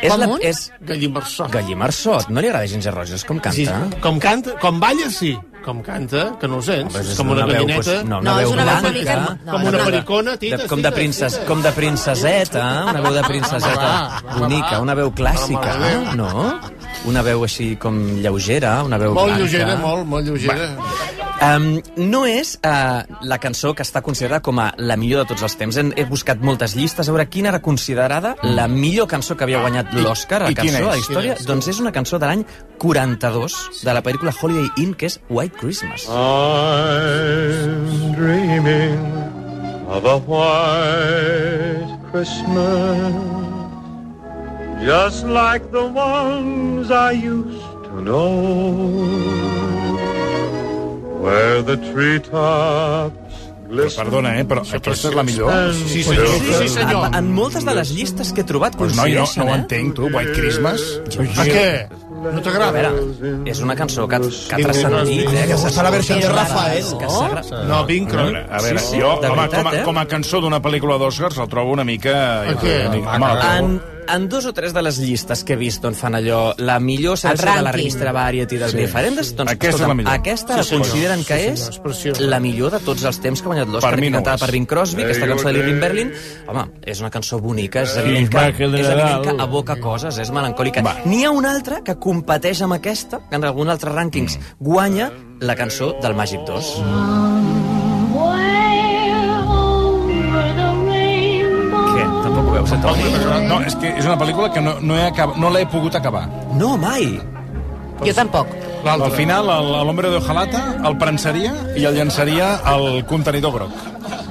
Speaker 20: És, la, és
Speaker 4: Gallimarsot.
Speaker 20: Gallimarsot. No li agrada Ginger Rogers com canta?
Speaker 4: Sí, com canta, com balla, sí. Com canta, que no ho sents.
Speaker 20: Home,
Speaker 4: és com una,
Speaker 20: veu,
Speaker 4: gallineta.
Speaker 20: pues, no, una
Speaker 3: No,
Speaker 20: veu
Speaker 3: és una veu una no,
Speaker 4: com una pericona, tita,
Speaker 20: de, com, de princes,
Speaker 4: tita.
Speaker 20: com de princeseta, una veu de princeseta
Speaker 4: Va, va,
Speaker 20: bonica,
Speaker 4: va.
Speaker 20: una veu clàssica,
Speaker 4: Va, va, va.
Speaker 20: no? Una veu així com lleugera, una veu
Speaker 4: Molt
Speaker 20: blanca.
Speaker 4: lleugera, molt, molt lleugera.
Speaker 20: Um, no és uh, la cançó que està considerada com a la millor de tots els temps. He, he buscat moltes llistes a veure quina era considerada la millor cançó que havia guanyat l'Oscar a
Speaker 2: i
Speaker 20: cançó, a la història.
Speaker 2: És?
Speaker 20: Doncs és una cançó de l'any 42 de la pel·lícula Holiday Inn, que és White Christmas.
Speaker 22: I'm dreaming of a white Christmas, just like the ones I used to know, where the treetops
Speaker 2: Però perdona, eh, però aquesta és la millor?
Speaker 20: Sí, senyor. Sí, sí, senyor. En, en moltes de les llistes que he trobat
Speaker 2: Pues no, jo no,
Speaker 20: coincideixen,
Speaker 2: no ho
Speaker 20: eh?
Speaker 2: entenc, tu, White Christmas.
Speaker 20: Per què?
Speaker 4: No
Speaker 20: A veure, és una cançó que, que ha transcendit, eh? Que
Speaker 21: Està la versió de Rafael,
Speaker 20: que
Speaker 21: no?
Speaker 4: No, Bing
Speaker 2: A veure, a veure
Speaker 20: Sí, sí,
Speaker 2: jo,
Speaker 20: de
Speaker 2: home,
Speaker 20: veritat,
Speaker 2: com, a,
Speaker 20: eh?
Speaker 2: com a cançó d'una pel·lícula d'Oscars el trobo una mica... mica home, la trobo-
Speaker 20: En, en dos o tres de les llistes que he vist on fan allò, la millor selecció de la revista Variety dels
Speaker 2: Sí.
Speaker 20: sí. diferents, doncs,
Speaker 2: Aquesta és la millor.
Speaker 20: aquesta
Speaker 4: Sí, senyor.
Speaker 20: consideren que
Speaker 4: Sí,
Speaker 20: és
Speaker 4: senyor, és preciosa.
Speaker 20: la millor de tots els temps que ha guanyat l'Oscar,
Speaker 2: Per mi no
Speaker 20: cantada
Speaker 2: és.
Speaker 20: per Bing Crosby, aquesta cançó de Living Berlin. Home, és una cançó bonica, és evident que, és evident que aboca coses, és melancòlica. N'hi ha una altra que competeix amb aquesta, que en algun altre rànquings
Speaker 2: Mm.
Speaker 20: guanya la cançó del Màgic 2. Què? Toni?
Speaker 2: No, és que és una pel·lícula que no, no, he acab... no l'he pogut acabar.
Speaker 20: No, mai.
Speaker 3: Jo tampoc.
Speaker 2: Al final, l'hombre de hojalata el prensaria i el llançaria al contenidor groc.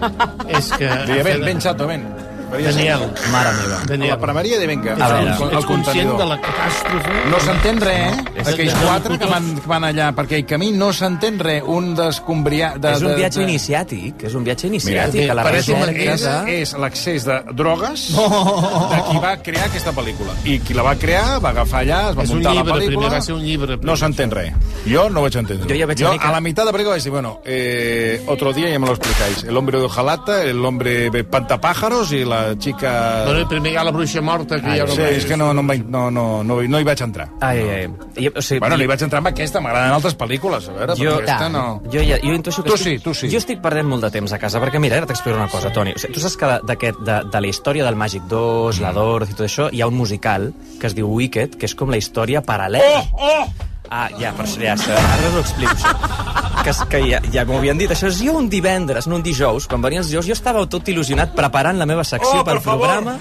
Speaker 2: <laughs>
Speaker 4: És que...
Speaker 2: Diria, ven, ven, xato, ven.
Speaker 4: Daniel.
Speaker 20: Mare meva.
Speaker 2: A la premaria de venga.
Speaker 20: A veure,
Speaker 2: el,
Speaker 4: Ets conscient de la catàstrofe?
Speaker 2: No s'entén res, eh? Aquells
Speaker 4: que-
Speaker 2: quatre que van, que van allà per aquell camí no s'entén res. Un d'escombriar... De,
Speaker 20: és un viatge
Speaker 2: de...
Speaker 20: iniciàtic, és un viatge
Speaker 2: Mira,
Speaker 20: iniciàtic. a la
Speaker 2: parece
Speaker 20: recerca
Speaker 2: és, és l'accés de drogues de qui va crear aquesta pel·lícula. I qui la va crear va agafar allà, es va
Speaker 4: És un
Speaker 2: muntar
Speaker 4: llibre,
Speaker 2: la pel·lícula...
Speaker 4: primer va ser un llibre, primer.
Speaker 2: No s'entén res. Jo no ho vaig entendre.
Speaker 20: Jo ja veig
Speaker 2: jo a la mitad de la pel·lícula vaig dir, bueno, eh, otro día ya me lo explicáis. El hombre de hojalata, el hombre de pantapájaros i la chica...
Speaker 4: Bueno, primer hi ha la bruixa morta, que
Speaker 2: Ah,
Speaker 4: ja no
Speaker 2: sí, és que no, no, em vaig, no, no, no, no hi vaig entrar.
Speaker 20: Ai, ai, ai. I, o sigui,
Speaker 2: Bueno, li vaig entrar amb aquesta, m'agraden altres pel·lícules, a veure,
Speaker 20: jo,
Speaker 2: però aquesta no...
Speaker 20: jo, ja, jo intueixo que
Speaker 2: Tu
Speaker 20: estic,
Speaker 2: sí, tu sí.
Speaker 20: Jo estic perdent molt de temps a casa, perquè mira, ara t'explico una cosa, Toni. O sigui, tu saps que d'aquest, de, de la història del Màgic 2, la Dorothy i tot això, hi ha un musical que es diu Wicked, que és com la història paral·lela.
Speaker 2: Oh, oh!
Speaker 20: Ah, ja, per això, ja, ara us ho explico, això. <laughs> Que, que ja, ja m'ho havien dit. Això és jo un divendres, no un dijous. Quan venien els dijous, jo estava tot il·lusionat preparant la meva secció
Speaker 2: Oh,
Speaker 20: pel
Speaker 2: favor!
Speaker 20: programa.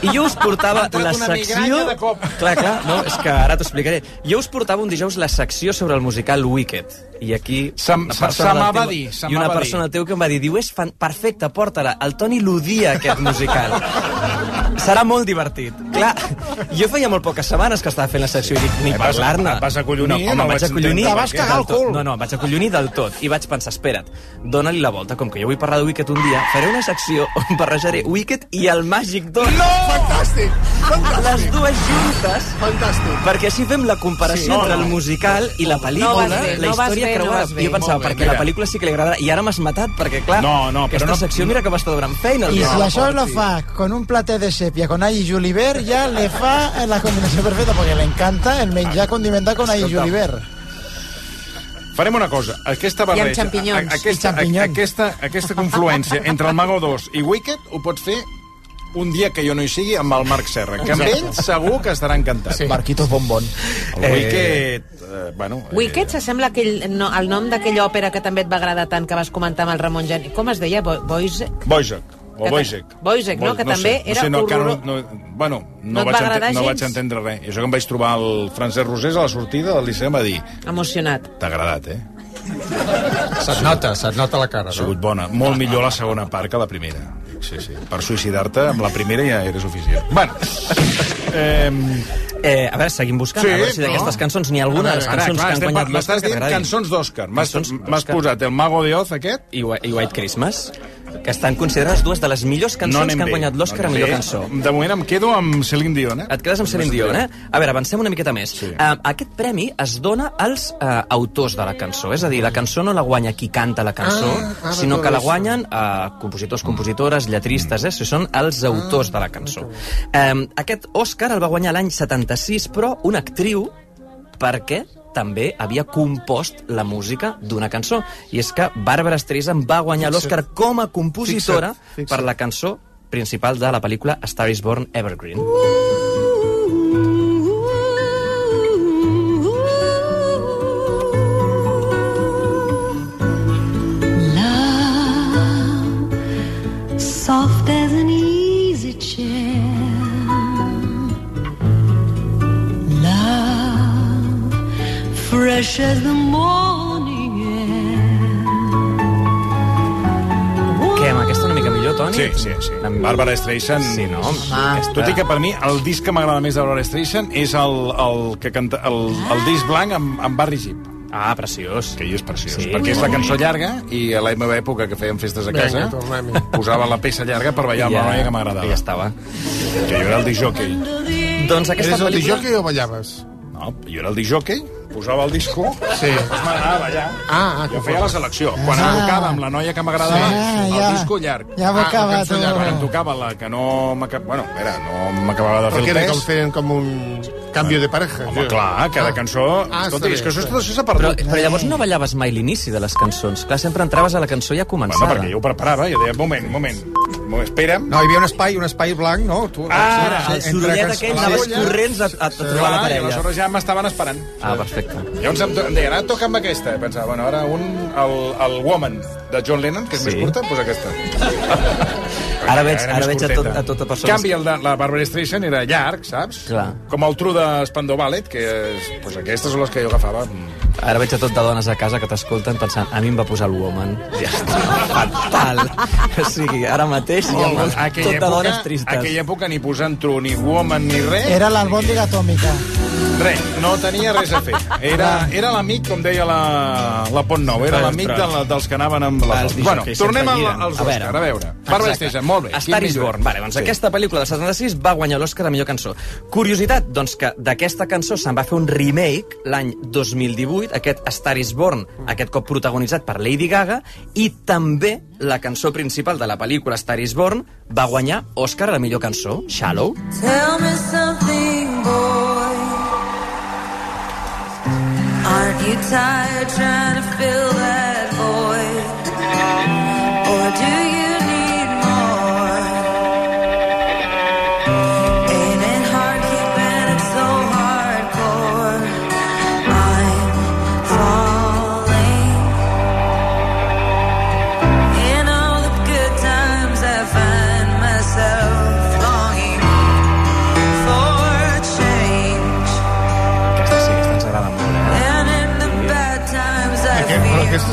Speaker 20: I jo us portava la secció...
Speaker 2: de cop.
Speaker 20: Clar, clar, no, és que ara t'ho explicaré. Jo us portava un dijous la secció sobre el musical Wicked. I aquí...
Speaker 2: Se-
Speaker 20: persona
Speaker 2: se m'ha
Speaker 20: del
Speaker 2: va
Speaker 20: teu-
Speaker 2: dir,
Speaker 20: I una
Speaker 2: dir.
Speaker 20: persona teu que em va dir, diu, és fan... perfecte, porta-la. El Toni l'odia, aquest musical. <laughs> Serà molt divertit. Clar, jo feia molt poques setmanes que estava fent la secció i dic, ni
Speaker 2: vas-
Speaker 20: parlar-ne.
Speaker 2: et vas acollonir,
Speaker 20: No, home,
Speaker 2: no vaig
Speaker 20: acollonir.
Speaker 2: Te vas cagar al cul.
Speaker 20: No, no, em vaig acollonir del tot. I vaig pensar, espera't, dóna-li la volta. Com que jo vull parlar de Wicked un dia, faré una secció on barrejaré Wicked i el Màgic 2.
Speaker 4: No! Fantàstic! Fantàstic!
Speaker 20: Les dues juntes.
Speaker 4: Fantàstic!
Speaker 20: Perquè així fem la comparació
Speaker 4: Sí, no,
Speaker 20: entre
Speaker 4: no.
Speaker 20: el musical i la
Speaker 3: No
Speaker 20: pel·lícula,
Speaker 3: bé,
Speaker 20: la
Speaker 3: no vas
Speaker 20: història
Speaker 3: no
Speaker 20: creuada.
Speaker 3: bé.
Speaker 20: jo pensava, perquè
Speaker 2: mira.
Speaker 20: la pel·lícula sí que li agradarà, i ara m'has matat, perquè clar,
Speaker 2: No, no, però
Speaker 20: aquesta
Speaker 2: no-
Speaker 20: secció mira que m'està donant feina.
Speaker 21: I
Speaker 20: No,
Speaker 21: si això lo fa con un plater de sepia con all i julivert, ja le fa la combinació perfecta, perquè le encanta el menjar condimentat con i
Speaker 2: Escolta.
Speaker 21: julivert.
Speaker 2: Farem una cosa, aquesta barreja,
Speaker 3: xampinyons.
Speaker 2: a- aquesta,
Speaker 21: I xampinyons.
Speaker 2: aquesta, aquesta confluència entre el Mago 2 i Wicked ho pots fer un dia que jo no hi sigui amb el Marc Serra, que amb ell segur que estarà encantat.
Speaker 21: Sí. Marquitos Bombón.
Speaker 2: El Wicked, eh, bueno... eh,
Speaker 3: Wicked s'assembla aquell, no, al nom d'aquella òpera que també et va agradar tant, que vas comentar amb el Ramon Geni. Com es deia? Bo Boise?
Speaker 2: Boisek, o Boisek.
Speaker 3: Boisek, no? Que també era
Speaker 2: no sé, no, que no, no, bueno,
Speaker 3: No
Speaker 2: no, vaig,
Speaker 3: va
Speaker 2: ente no
Speaker 3: gens?
Speaker 2: vaig entendre res. I això que em vaig trobar el Francesc Rosés a la sortida del Liceu em va dir
Speaker 3: Emocionat.
Speaker 2: t'ha agradat, eh?
Speaker 23: Se't nota, se't nota la cara,
Speaker 2: Ha
Speaker 23: no?
Speaker 2: sigut bona. Molt millor la segona part que la primera. Sí, sí. Per suïcidar-te amb la primera ja era suficient. Bueno, eh,
Speaker 20: Eh, a veure, seguim buscant,
Speaker 2: Sí,
Speaker 20: a veure si
Speaker 2: no?
Speaker 20: d'aquestes cançons n'hi ha alguna de les
Speaker 2: Ara,
Speaker 20: cançons
Speaker 2: clar,
Speaker 20: que han
Speaker 2: estem
Speaker 20: guanyat
Speaker 2: m'estàs
Speaker 20: que
Speaker 2: dient
Speaker 20: t'agradin.
Speaker 2: cançons d'Òscar. M'has posat el Mago de Oz, aquest,
Speaker 20: I, i White Christmas, que estan considerades dues de les millors cançons
Speaker 2: anem
Speaker 20: que han guanyat l'Oscar a
Speaker 2: anem
Speaker 20: millor
Speaker 2: bé.
Speaker 20: cançó.
Speaker 2: De moment em quedo amb Celine Dion, eh?
Speaker 20: Et quedes amb Celine Dion, eh? A veure, avancem una miqueta més.
Speaker 2: Sí.
Speaker 20: Uh, aquest premi es dona als uh, autors de la cançó, és a dir, la cançó no la guanya qui canta la cançó,
Speaker 4: Ah, ara
Speaker 20: sinó que la guanyen uh, compositors, compositores, lletristes, eh? Són els autors de la cançó. Um, aquest Òscar el va guanyar l'any 76, però una actriu perquè també havia compost la música d'una cançó. I és que Barbara Streisand va guanyar l'Oscar com a compositora
Speaker 4: fixa't, fixa't.
Speaker 20: per la cançó principal de la pel·lícula Star is Born Evergreen.
Speaker 25: Uh! soft as an evening fresh as the morning
Speaker 20: Què, amb aquesta una mica millor, Toni?
Speaker 2: Sí, sí, sí. Bàrbara Streisand...
Speaker 20: Sí, no?
Speaker 2: Ah, Tot i que per mi el disc que m'agrada més de Bàrbara Streisand és el, el, que canta, el, el disc blanc amb, amb Barry Gibb.
Speaker 20: Ah, preciós.
Speaker 2: Que hi és preciós.
Speaker 20: Sí,
Speaker 2: Sí, perquè és la cançó
Speaker 20: bonic.
Speaker 2: llarga i a la meva època que fèiem festes a casa
Speaker 4: tornem-hi.
Speaker 2: posava la peça llarga per ballar amb
Speaker 20: Ja,
Speaker 2: la noia que m'agradava.
Speaker 20: ja estava.
Speaker 2: Que jo era el disjockey.
Speaker 20: Doncs aquesta
Speaker 4: Eres el
Speaker 20: pel·lícula...
Speaker 4: disjockey o ballaves?
Speaker 2: No, jo era el disjockey, posava el disco,
Speaker 4: Sí.
Speaker 2: després m'agradava ballar.
Speaker 4: Ah, ah,
Speaker 2: Jo feia la selecció. Quan em tocava amb la noia que m'agradava,
Speaker 21: Sí,
Speaker 2: el
Speaker 21: ja.
Speaker 2: disco llarg.
Speaker 21: Ja m'ho
Speaker 2: Ah. Quan em tocava la que no m'acabava... Bueno, era, no m'acabava de fer
Speaker 4: Perquè
Speaker 2: el pes.
Speaker 4: com feien com un canvi de pareja.
Speaker 2: Home, clar, cada
Speaker 4: Ah.
Speaker 2: cançó...
Speaker 4: Ah,
Speaker 2: Escolta, és que això, això s'ha
Speaker 20: Però,
Speaker 2: perdut.
Speaker 20: però llavors no ballaves mai l'inici de les cançons. Clar, sempre entraves a la cançó ja
Speaker 2: Bueno,
Speaker 20: començada.
Speaker 2: perquè jo ho preparava, jo deia, moment, moment, moment espera'm.
Speaker 23: No, hi havia un espai, un espai blanc, no? Tu,
Speaker 20: Ah, el
Speaker 23: entre
Speaker 20: sorollet aquell,
Speaker 23: Ah,
Speaker 20: anaves
Speaker 23: sí.
Speaker 20: corrents a, a, a trobar la
Speaker 2: Clar, i
Speaker 20: parella.
Speaker 2: aleshores ja m'estaven esperant.
Speaker 20: Ah, perfecte.
Speaker 2: Llavors em, em deien, ara toca amb aquesta. I pensava, bueno, ara un, el, el Woman de John Lennon, que és
Speaker 20: Sí.
Speaker 2: més curta, doncs aquesta. <laughs>
Speaker 20: Ara veig, ara
Speaker 2: més
Speaker 20: veig a, tot, a tota
Speaker 2: En
Speaker 20: persona...
Speaker 2: canvi, el de la Barbara Streisand era llarg, saps?
Speaker 20: Clar.
Speaker 2: Com el tru de Spandau Ballet, que és, doncs aquestes són les que jo agafava.
Speaker 20: Ara veig a tot de dones a casa que t'escolten pensant a mi em va posar el woman. Ja està, fatal. O sigui, ara mateix hi ha molt, tot de dones tristes.
Speaker 2: aquella època ni posant tru, ni woman, ni res.
Speaker 21: Era l'albòndiga atòmica.
Speaker 2: Res, no tenia res a fer. Era, era l'amic, com deia la, la Pont Nou, era l'amic de la, dels que anaven amb la... Bueno,
Speaker 20: disjockeys
Speaker 2: tornem al, als
Speaker 20: A
Speaker 2: Òscar,
Speaker 20: veure.
Speaker 2: a veure. Barbara. Streisand, molt bé.
Speaker 20: A Star is Born. Vale, doncs
Speaker 2: Sí.
Speaker 20: aquesta pel·lícula del 76 va guanyar l'Oscar a millor cançó. Curiositat, doncs que d'aquesta cançó se'n va fer un remake l'any 2018, aquest A Star is Born, aquest cop protagonitzat per Lady Gaga, i també la cançó principal de la pel·lícula Star is Born va guanyar Oscar a la millor cançó, Shallow.
Speaker 25: Tell me something, boy. Aren't you tired trying to fill that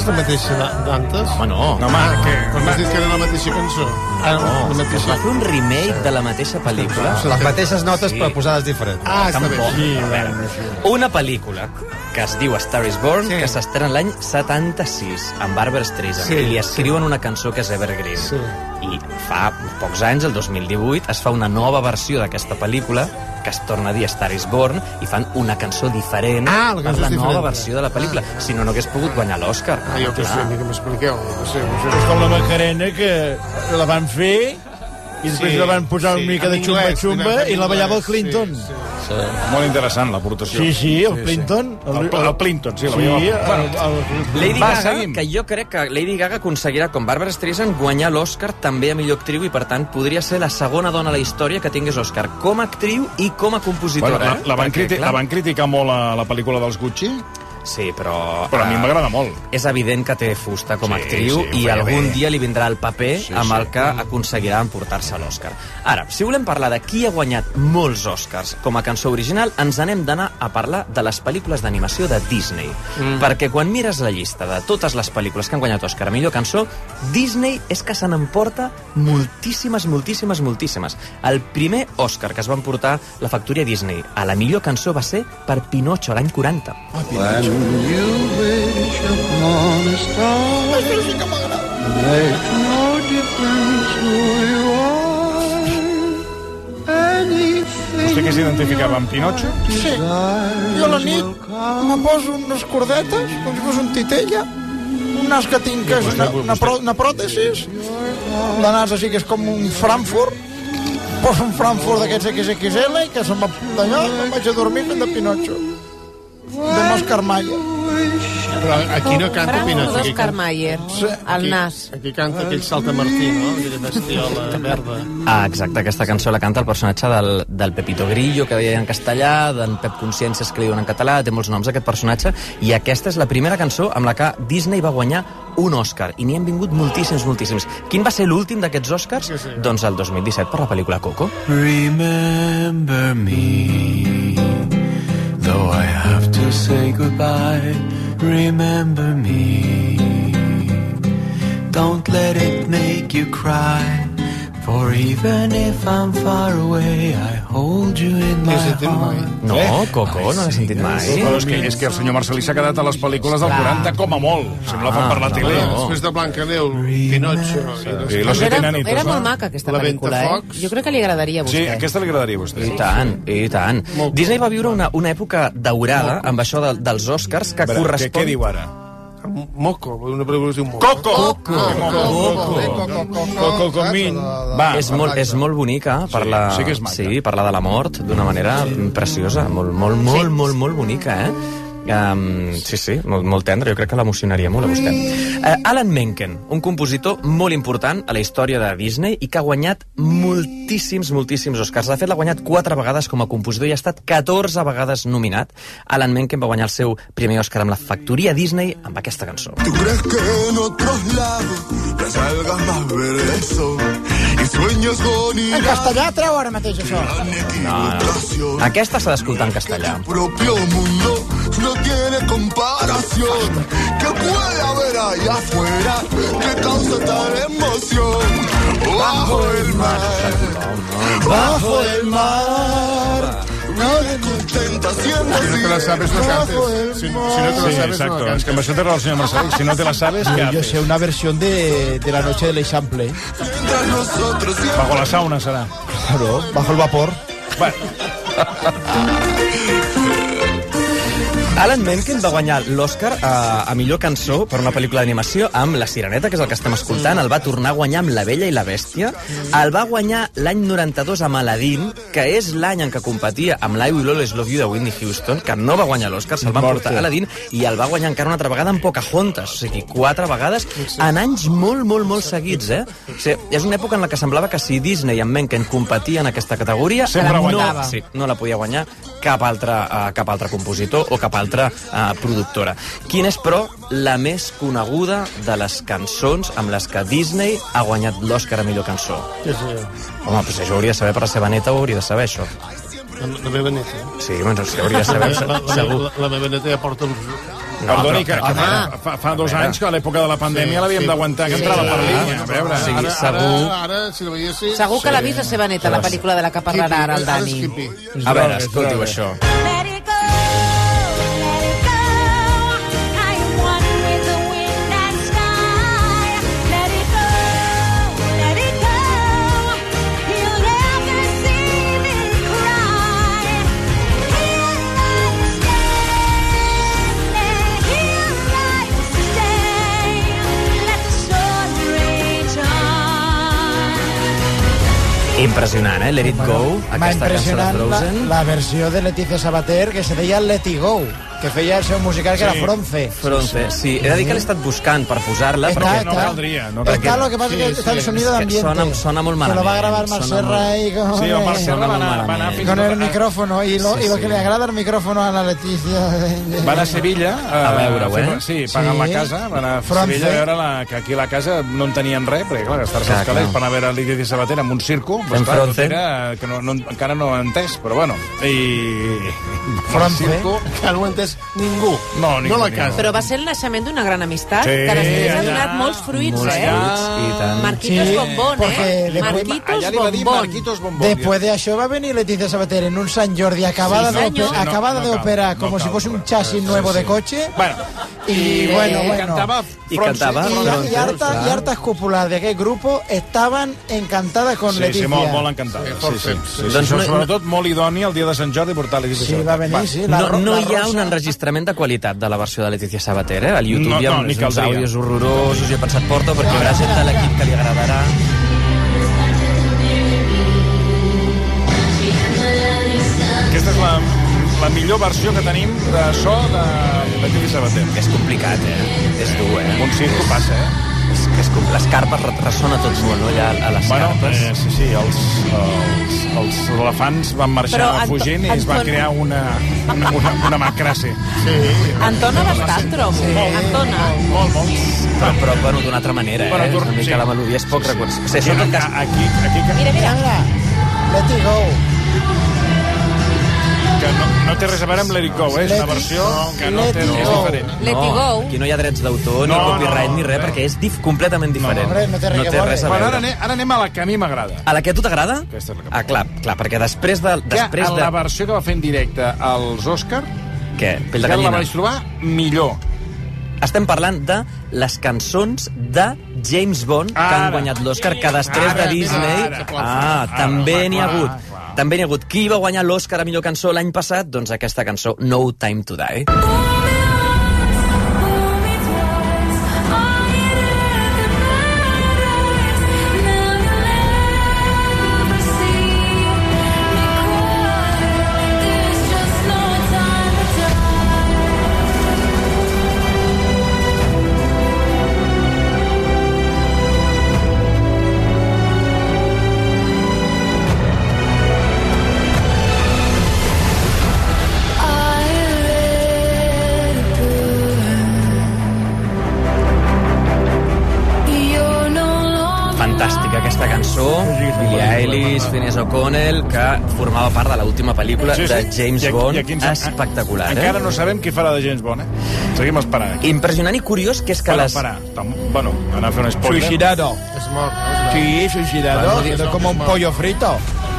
Speaker 4: és la mateixa d'an- d'antes?
Speaker 20: Home, no.
Speaker 2: No, home, que...
Speaker 4: Quan m'has dit que era la mateixa cançó. Ah, no, la
Speaker 20: Es
Speaker 4: mateixa.
Speaker 20: va fer un remake de la mateixa pel·lícula.
Speaker 23: Les mateixes notes, però posades diferents.
Speaker 4: Ah, està bé.
Speaker 20: A veure, Una pel·lícula que es diu A Star is Born,
Speaker 23: Sí.
Speaker 20: que s'estrena l'any 76, amb Barbara Streisand,
Speaker 23: Sí,
Speaker 20: i li escriuen una cançó que és Evergreen.
Speaker 23: Sí.
Speaker 20: I fa pocs anys, el 2018, es fa una nova versió d'aquesta pel·lícula que es torna a dir Star is Born i fan una cançó diferent
Speaker 4: Ah, la
Speaker 20: per la
Speaker 4: és
Speaker 20: nova
Speaker 4: diferent.
Speaker 20: versió de la pel·lícula. Si no, no hagués pogut guanyar l'Oscar.
Speaker 4: Ah, jo què sé, mi que m'expliqueu. No sé, no sé.
Speaker 21: És com la Macarena, que la van fer i després
Speaker 4: Sí,
Speaker 21: la van posar
Speaker 4: sí,
Speaker 21: una mica
Speaker 4: en
Speaker 21: de
Speaker 4: van
Speaker 21: xumba-xumba i la ballava el Clinton.
Speaker 4: sí, sí.
Speaker 2: Sí. Molt interessant, l'aportació.
Speaker 21: Sí, sí, el Clinton.
Speaker 2: El, el, el Clinton, sí. La
Speaker 21: Sí, el,
Speaker 2: bueno,
Speaker 21: el,
Speaker 20: Lady
Speaker 2: Va,
Speaker 20: Gaga,
Speaker 2: seguim.
Speaker 20: que jo crec que Lady Gaga aconseguirà, com Barbara Streisand, guanyar l'Oscar també a millor actriu i, per tant, podria ser la segona dona a la història que tingués Oscar com a actriu i com a compositora.
Speaker 2: Bueno, la, la, van
Speaker 20: eh? Perquè,
Speaker 2: criti
Speaker 20: clar,
Speaker 2: la van criticar molt a la pel·lícula dels Gucci,
Speaker 20: Sí, però...
Speaker 2: però a mi
Speaker 20: eh,
Speaker 2: m'agrada molt.
Speaker 20: És evident que té fusta com a
Speaker 2: Sí,
Speaker 20: actriu
Speaker 2: sí,
Speaker 20: i algun
Speaker 2: bé.
Speaker 20: dia li vindrà el paper
Speaker 2: Sí,
Speaker 20: amb
Speaker 2: sí.
Speaker 20: el que aconseguirà emportar-se l'Oscar. Ara, si volem parlar de qui ha guanyat molts Oscars com a cançó original, ens anem d'anar a parlar de les pel·lícules d'animació de Disney. Mm. Perquè quan mires la llista de totes les pel·lícules que han guanyat Oscar a millor cançó, Disney és que se n'emporta moltíssimes, moltíssimes, moltíssimes. El primer Oscar que es va emportar la factoria Disney a la millor cançó va ser per Pinocho, l'any 40.
Speaker 22: When you wish upon a star, makes no difference who you are. Anything
Speaker 2: Vostè que s'identificava amb Pinocho?
Speaker 21: Sí. Jo a la nit me poso unes cordetes, com si fos un titella, un nas que tinc que és una, una, prò, una pròtesis, de nas així que és com un Frankfurt, poso un Frankfurt d'aquests XXL i que se'm va d'allò, me'n vaig a dormir fent de Pinocho. De Oscar Mayer.
Speaker 4: Però aquí no canta Pinocho. aquí
Speaker 3: d'Òscar
Speaker 4: canta-
Speaker 3: Mayer, al nas.
Speaker 4: Aquí canta aquell saltamartí, no? Aquella bestiola verda.
Speaker 20: Ah, exacte, aquesta cançó la canta el personatge del, del Pepito Grillo, que deia en castellà, d'en Pep Consciències, que li diuen en català, té molts noms aquest personatge, i aquesta és la primera cançó amb la que Disney va guanyar un Òscar, i n'hi han vingut moltíssims, moltíssims. Quin va ser l'últim d'aquests Òscars? Doncs el 2017 per la pel·lícula Coco.
Speaker 26: Remember me, to say goodbye. Remember me, don't let it make you cry. For even if I'm far away, I hold you in my heart.
Speaker 20: No, Coco, no l'he sentit mai.
Speaker 2: Però és que, és que el senyor Marcelí s'ha quedat a les pel·lícules del
Speaker 20: Clar.
Speaker 2: 40 com a molt. Si me la fan per la tele.
Speaker 4: Després de Blancaneu, Pinocho...
Speaker 2: Sí, los
Speaker 3: era, era
Speaker 2: no?
Speaker 3: molt maca aquesta
Speaker 4: La
Speaker 3: pel·lícula, eh? Jo crec que li agradaria a
Speaker 2: Sí,
Speaker 3: vostè.
Speaker 2: aquesta li agradaria a vostè.
Speaker 20: I tant, i tant. Disney va viure una, una època daurada amb això de, dels Oscars que correspon...
Speaker 2: què, què diu ara?
Speaker 4: Moco, una pel·lícula que es diu Moco.
Speaker 2: Coco!
Speaker 20: Coco!
Speaker 2: Coco Comín. Va,
Speaker 20: és, molt, és molt bonica, parla,
Speaker 2: sí que és maca.
Speaker 20: sí, parla de la mort d'una manera preciosa, molt, molt, molt, molt, molt bonica, eh? Um, sí, sí, molt, molt tendre, jo crec que l'emocionaria molt a vostè. Uh, Alan Menken, un compositor molt important a la història de Disney i que ha guanyat moltíssims, moltíssims Oscars. De fet, l'ha guanyat quatre vegades com a compositor i ha estat 14 vegades nominat. Alan Menken va guanyar el seu primer Oscar amb la factoria Disney amb aquesta cançó.
Speaker 26: ¿Tú crees que en otros lados las algas más verdes son
Speaker 21: En castellà treu ara mateix això.
Speaker 20: No, no. Aquesta s'ha d'escoltar en castellà.
Speaker 26: propio mundo no tiene comparación. ¿Qué puede haber allá afuera que causa tal emoción? Bajo el mar, bajo el mar. Nadie contenta siendo
Speaker 4: Si no te la sabes, no cantes. Si, si no te la
Speaker 2: Sí,
Speaker 4: sabes, no
Speaker 2: exacto.
Speaker 4: la
Speaker 2: És que amb
Speaker 4: cantes.
Speaker 2: això té raó el senyor Marcelí. Si no te la sabes, què
Speaker 21: Yo
Speaker 2: haces?
Speaker 21: sé una versión de, de la noche del Eixample.
Speaker 26: mientras nosotros siempre
Speaker 2: Bajo la sauna serà.
Speaker 21: Claro, bajo el vapor.
Speaker 2: Bueno,
Speaker 20: Alan Menken va guanyar l'Oscar a, a millor cançó per una pel·lícula d'animació amb La Sireneta, que és el que estem escoltant. El va tornar a guanyar amb La Bella i la Bèstia. El va guanyar l'any 92 amb Aladdin, que és l'any en què competia amb l'I Will Always Love You de Whitney Houston, que no va guanyar l'Oscar, se'l
Speaker 2: Morte.
Speaker 20: portar a Aladdin, i el va guanyar encara una altra vegada amb Pocahontas, o sigui, quatre vegades en anys molt, molt, molt seguits, eh? O sigui, és una època en la que semblava que si Disney i en Menken competien en aquesta categoria,
Speaker 2: Sempre
Speaker 20: no,
Speaker 2: guanyava.
Speaker 20: sí, no la podia guanyar cap altre, uh, cap altre compositor o cap altra uh, productora. Quina és, però, la més coneguda de les cançons amb les que Disney ha guanyat l'Oscar a millor cançó?
Speaker 4: Sí, sí.
Speaker 20: Home, doncs això ho hauria de saber per la seva neta, ho hauria de saber, això.
Speaker 4: La, la meva neta.
Speaker 20: Sí, bueno, sí, hauria de saber,
Speaker 4: La, la,
Speaker 20: segur.
Speaker 4: la, la meva neta ja porta uns...
Speaker 2: Perdoni, que, que fa, fa, fa dos anys que a l'època de la pandèmia
Speaker 4: Sí,
Speaker 2: l'havíem
Speaker 4: sí.
Speaker 2: d'aguantar, que
Speaker 4: Sí.
Speaker 2: entrava per
Speaker 4: Sí.
Speaker 2: línia. A veure,
Speaker 20: Sí,
Speaker 4: ara,
Speaker 20: segur.
Speaker 4: Ara, ara, si la veiessis...
Speaker 3: Segur que l'ha vist la seva neta, la pel·lícula de la que parlarà ara el Dani.
Speaker 20: A veure, escoltiu això.
Speaker 25: Let
Speaker 20: Impressionant, eh? Let It Go, aquesta cançó de
Speaker 21: impressionat la,
Speaker 20: Frozen.
Speaker 21: la versió de Leticia Sabater que se deia Let It Go, que feia el seu musical que
Speaker 20: Sí.
Speaker 21: era Fronce.
Speaker 20: Fronce, sí. He de dir que l'he estat buscant per posar-la,
Speaker 21: Está,
Speaker 20: perquè...
Speaker 21: No caldría, no caldría. Está, lo que pasa es que está el sonido de
Speaker 20: És que
Speaker 21: ambiente.
Speaker 20: Sona, sona molt
Speaker 21: Que
Speaker 20: malament.
Speaker 21: lo va a grabar Mar
Speaker 20: sona
Speaker 21: Serra
Speaker 20: molt-
Speaker 21: ahí con,
Speaker 2: Sí, el Marc Serra
Speaker 20: Sona
Speaker 2: va anar, va anar fins
Speaker 21: con
Speaker 2: i
Speaker 21: el
Speaker 2: a-
Speaker 21: micrófono y lo,
Speaker 20: Sí,
Speaker 21: y lo que
Speaker 20: sí.
Speaker 21: le agrada el micrófono a la Leticia.
Speaker 2: Van a Sevilla
Speaker 20: A veure-ho,
Speaker 2: fer-
Speaker 20: eh?
Speaker 2: Sí, pagant
Speaker 21: Sí.
Speaker 2: la casa, van a
Speaker 21: Fronce.
Speaker 2: Sevilla a veure la, que aquí a la casa no en tenien res, perquè clar, estar-se als calés per anar a veure Lídia Sabater amb un circo,
Speaker 20: Fent
Speaker 2: clar,
Speaker 20: Fronce.
Speaker 2: tot era, que no, no, encara no ho he entès, però bueno. I...
Speaker 21: Fronce.
Speaker 2: El circo... <laughs>
Speaker 4: Que no ho ha entès ningú.
Speaker 2: No, ningú,
Speaker 4: no la casa.
Speaker 3: Però va ser el naixement d'una gran amistat,
Speaker 2: Sí,
Speaker 3: que després ha
Speaker 2: allà.
Speaker 3: donat molts fruits,
Speaker 20: Molts
Speaker 3: eh?
Speaker 20: fruits, i tant.
Speaker 3: Marquitos
Speaker 21: Sí,
Speaker 3: Bombón,
Speaker 21: porque
Speaker 3: eh?
Speaker 21: después-
Speaker 3: Marquitos
Speaker 2: Allà li va dir
Speaker 3: Bombón.
Speaker 2: Marquitos Bombón.
Speaker 21: Después de això va venir Leticia Sabater en un San Jordi acabada,
Speaker 3: Sí,
Speaker 21: de, ope- acabada
Speaker 2: No, no
Speaker 21: de
Speaker 2: cal,
Speaker 21: operar
Speaker 2: no
Speaker 21: como
Speaker 2: cal,
Speaker 21: si fuese un
Speaker 2: no.
Speaker 21: chasis nuevo
Speaker 2: Sí,
Speaker 21: de
Speaker 2: sí.
Speaker 21: coche.
Speaker 2: Bueno,
Speaker 21: Y bueno,
Speaker 2: i
Speaker 21: bueno.
Speaker 2: cantava
Speaker 20: I
Speaker 2: Fronce.
Speaker 20: cantava
Speaker 21: Y,
Speaker 20: Fronce,
Speaker 21: y, harta,
Speaker 20: clar.
Speaker 21: y hartas cúpulas de aquel grupo estaban encantadas con
Speaker 2: Sí,
Speaker 21: Leticia.
Speaker 2: Molt, molt encantada. Sí, sí, sí, sí,
Speaker 20: Doncs
Speaker 2: sí,
Speaker 20: no-
Speaker 2: sobretot molt idoni el dia de Sant Jordi portar Lídia
Speaker 21: Sí,
Speaker 2: Sabater.
Speaker 21: va venir, sí. La,
Speaker 20: No, no
Speaker 21: la
Speaker 20: hi ha
Speaker 21: rosa.
Speaker 20: un enregistrament de qualitat de la versió de Leticia Sabater, eh? Al YouTube
Speaker 2: No,
Speaker 20: hi ha
Speaker 2: no,
Speaker 20: uns, uns àudios horrorosos, jo he pensat, porta perquè hi haurà gent de l'equip que li agradarà.
Speaker 2: Aquesta és la, la millor versió que tenim de so de, Titi Sabater.
Speaker 20: És complicat, eh? És dur, eh?
Speaker 2: Un circo passa, eh?
Speaker 20: És, és com... Les carpes re- ressona tot molt, no? Allà a les
Speaker 2: Bueno,
Speaker 20: carpes.
Speaker 2: eh, sí, sí, els, els, els elefants van marxar
Speaker 3: Però, Anto-
Speaker 2: fugint i es va
Speaker 3: Anton-
Speaker 2: crear una, una, una, una macràcia. Sí.
Speaker 3: Entona bastant, trobo. Entona.
Speaker 2: Molt, molt.
Speaker 20: Però, però bueno, d'una altra manera,
Speaker 2: Bueno,
Speaker 20: eh?
Speaker 2: tu-
Speaker 20: Una mica
Speaker 2: sí.
Speaker 20: la melodia és poc
Speaker 2: Sí, sí.
Speaker 20: reconegut. O sigui,
Speaker 2: Sí,
Speaker 20: això en tot cas...
Speaker 2: Aquí, aquí,
Speaker 3: Mira, mira.
Speaker 21: Let it go.
Speaker 2: Que no, no té res a veure amb Let It Go, eh? és una versió que no té, és diferent.
Speaker 3: Let
Speaker 20: no,
Speaker 3: it go.
Speaker 20: Aquí no hi ha drets d'autor,
Speaker 2: No,
Speaker 20: ni copyright,
Speaker 2: no,
Speaker 20: ni res, perquè és dif completament diferent.
Speaker 21: Hombre, no té res
Speaker 20: no
Speaker 21: que
Speaker 20: té
Speaker 21: veure.
Speaker 20: res a
Speaker 2: Bueno, ara,
Speaker 20: veure.
Speaker 2: anem, ara anem a la que a mi m'agrada.
Speaker 20: A la que a tu t'agrada?
Speaker 2: Aquesta és la que
Speaker 20: Ah, clar, clar, perquè després de...
Speaker 2: Que
Speaker 20: Després
Speaker 2: en
Speaker 20: de...
Speaker 2: la versió que va fer en directe als Òscar,
Speaker 20: Què? Pell de
Speaker 2: ja la
Speaker 20: gallina?
Speaker 2: vaig trobar millor.
Speaker 20: Estem parlant de les cançons de James Bond que
Speaker 2: Ara.
Speaker 20: han guanyat l'Oscar, que després
Speaker 2: Ara,
Speaker 20: de Disney...
Speaker 2: ara.
Speaker 20: Ah,
Speaker 2: Ara,
Speaker 20: també
Speaker 2: clar,
Speaker 20: n'hi ha hagut. També n'hi ha hagut. Qui va guanyar l'Oscar a millor cançó l'any passat? Doncs aquesta cançó, No Time to Die. Phineas O'Connell, que formava part de l'última pel·lícula de James
Speaker 2: I
Speaker 20: Bond.
Speaker 2: i aquí ens-
Speaker 20: Espectacular, eh?
Speaker 2: Encara no sabem qui farà de James Bond, eh? Seguim esperant. Aquí.
Speaker 20: Impressionant i curiós que és que
Speaker 2: Bueno,
Speaker 20: les...
Speaker 2: para. Tam- Bueno, anar a fer un spoiler.
Speaker 21: Suicidado.
Speaker 4: És mort.
Speaker 21: Sí, suicidado. Como un pollo frito.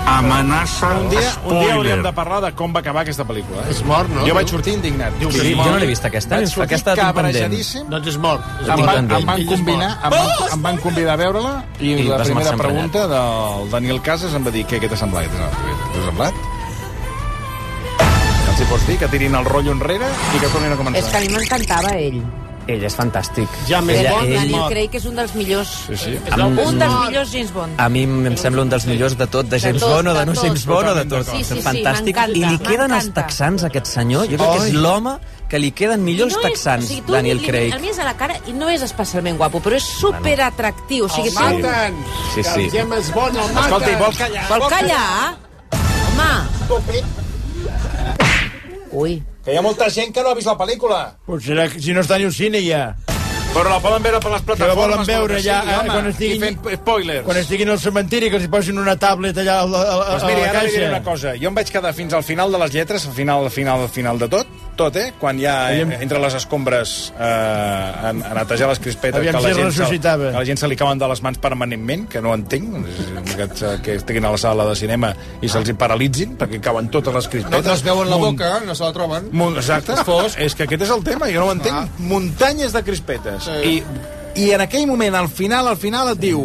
Speaker 2: Amenaça un dia, un dia
Speaker 21: Spoiler.
Speaker 2: hauríem de parlar de com va acabar aquesta pel·lícula. Eh?
Speaker 4: És mort, no?
Speaker 2: Jo vaig sortir indignat.
Speaker 4: Diu que
Speaker 20: Sí, jo no l'he vist aquesta,
Speaker 2: Vaig sortir
Speaker 20: aquesta
Speaker 2: cabrejadíssim.
Speaker 4: Doncs és mort. És
Speaker 2: Em van, em, van
Speaker 4: mort.
Speaker 2: em, van, em van convidar a veure-la i,
Speaker 20: I
Speaker 2: la primera pregunta del Daniel Casas em va dir què, què t'ha semblat? T'ha semblat? Els hi pots dir que tirin el rotllo enrere i que tornin a començar.
Speaker 3: És que a mi m'encantava ell.
Speaker 20: Ell és fantàstic.
Speaker 4: Ja més
Speaker 20: Ella-
Speaker 4: Bond,
Speaker 20: ell-
Speaker 3: Daniel. Craig és un dels millors...
Speaker 2: Sí, sí.
Speaker 20: Amb-
Speaker 3: Un dels millors James Bond.
Speaker 20: A mi em sembla un dels millors de tot, de James
Speaker 3: tot,
Speaker 20: Bond o de
Speaker 3: de
Speaker 20: no
Speaker 3: tot.
Speaker 20: James Bond o de tot.
Speaker 3: Sí, sí, sí,
Speaker 20: Fantàstic. I li queden els texans a aquest senyor. Jo crec que és l'home que li queden millor els
Speaker 3: I
Speaker 20: texans,
Speaker 3: és, o sigui,
Speaker 20: Daniel
Speaker 3: li-
Speaker 20: Craig.
Speaker 3: A mi és a la cara i no és especialment guapo, però és super atractiu. O sigui,
Speaker 4: El maten.
Speaker 20: Sí,
Speaker 4: Que
Speaker 20: sí.
Speaker 4: el James Bond el maten.
Speaker 2: Escolta, vol callar?
Speaker 3: Vol callar? Home, ui.
Speaker 2: Que hi ha molta gent que no ha vist la pel·lícula.
Speaker 21: Pues serà que si no està ni un cine ja.
Speaker 2: Però la poden veure per les
Speaker 21: Que la
Speaker 2: plataformes.
Speaker 21: volen veure ja
Speaker 2: sigui,
Speaker 21: eh,
Speaker 2: home,
Speaker 21: quan estiguin...
Speaker 2: I fent spoilers.
Speaker 21: Quan estiguin al cementiri, que els hi posin una tablet allà a a, a, a
Speaker 2: miri,
Speaker 21: la
Speaker 2: ara li diré
Speaker 21: caixa.
Speaker 2: una cosa. Jo em vaig quedar fins al final de les lletres, al final, al final, al final de tot, tot, eh? Quan ja eh,
Speaker 21: Aviam.
Speaker 2: entre les escombres eh, a, a netejar les crispetes
Speaker 21: Aviam
Speaker 2: que
Speaker 21: si
Speaker 2: la, gent se, que la gent se li cauen de les mans permanentment, que no entenc, que, que estiguin a la sala de cinema i se'ls hi paralitzin, perquè cauen totes les crispetes.
Speaker 4: No es veuen la
Speaker 2: Munt-
Speaker 4: boca, no se la troben.
Speaker 2: Munt, exacte.
Speaker 4: És fosc.
Speaker 2: És que aquest és el tema, jo no ho entenc.
Speaker 4: Ah.
Speaker 2: Muntanyes de crispetes.
Speaker 4: Sí.
Speaker 2: I, I en aquell moment, al final, al final et diu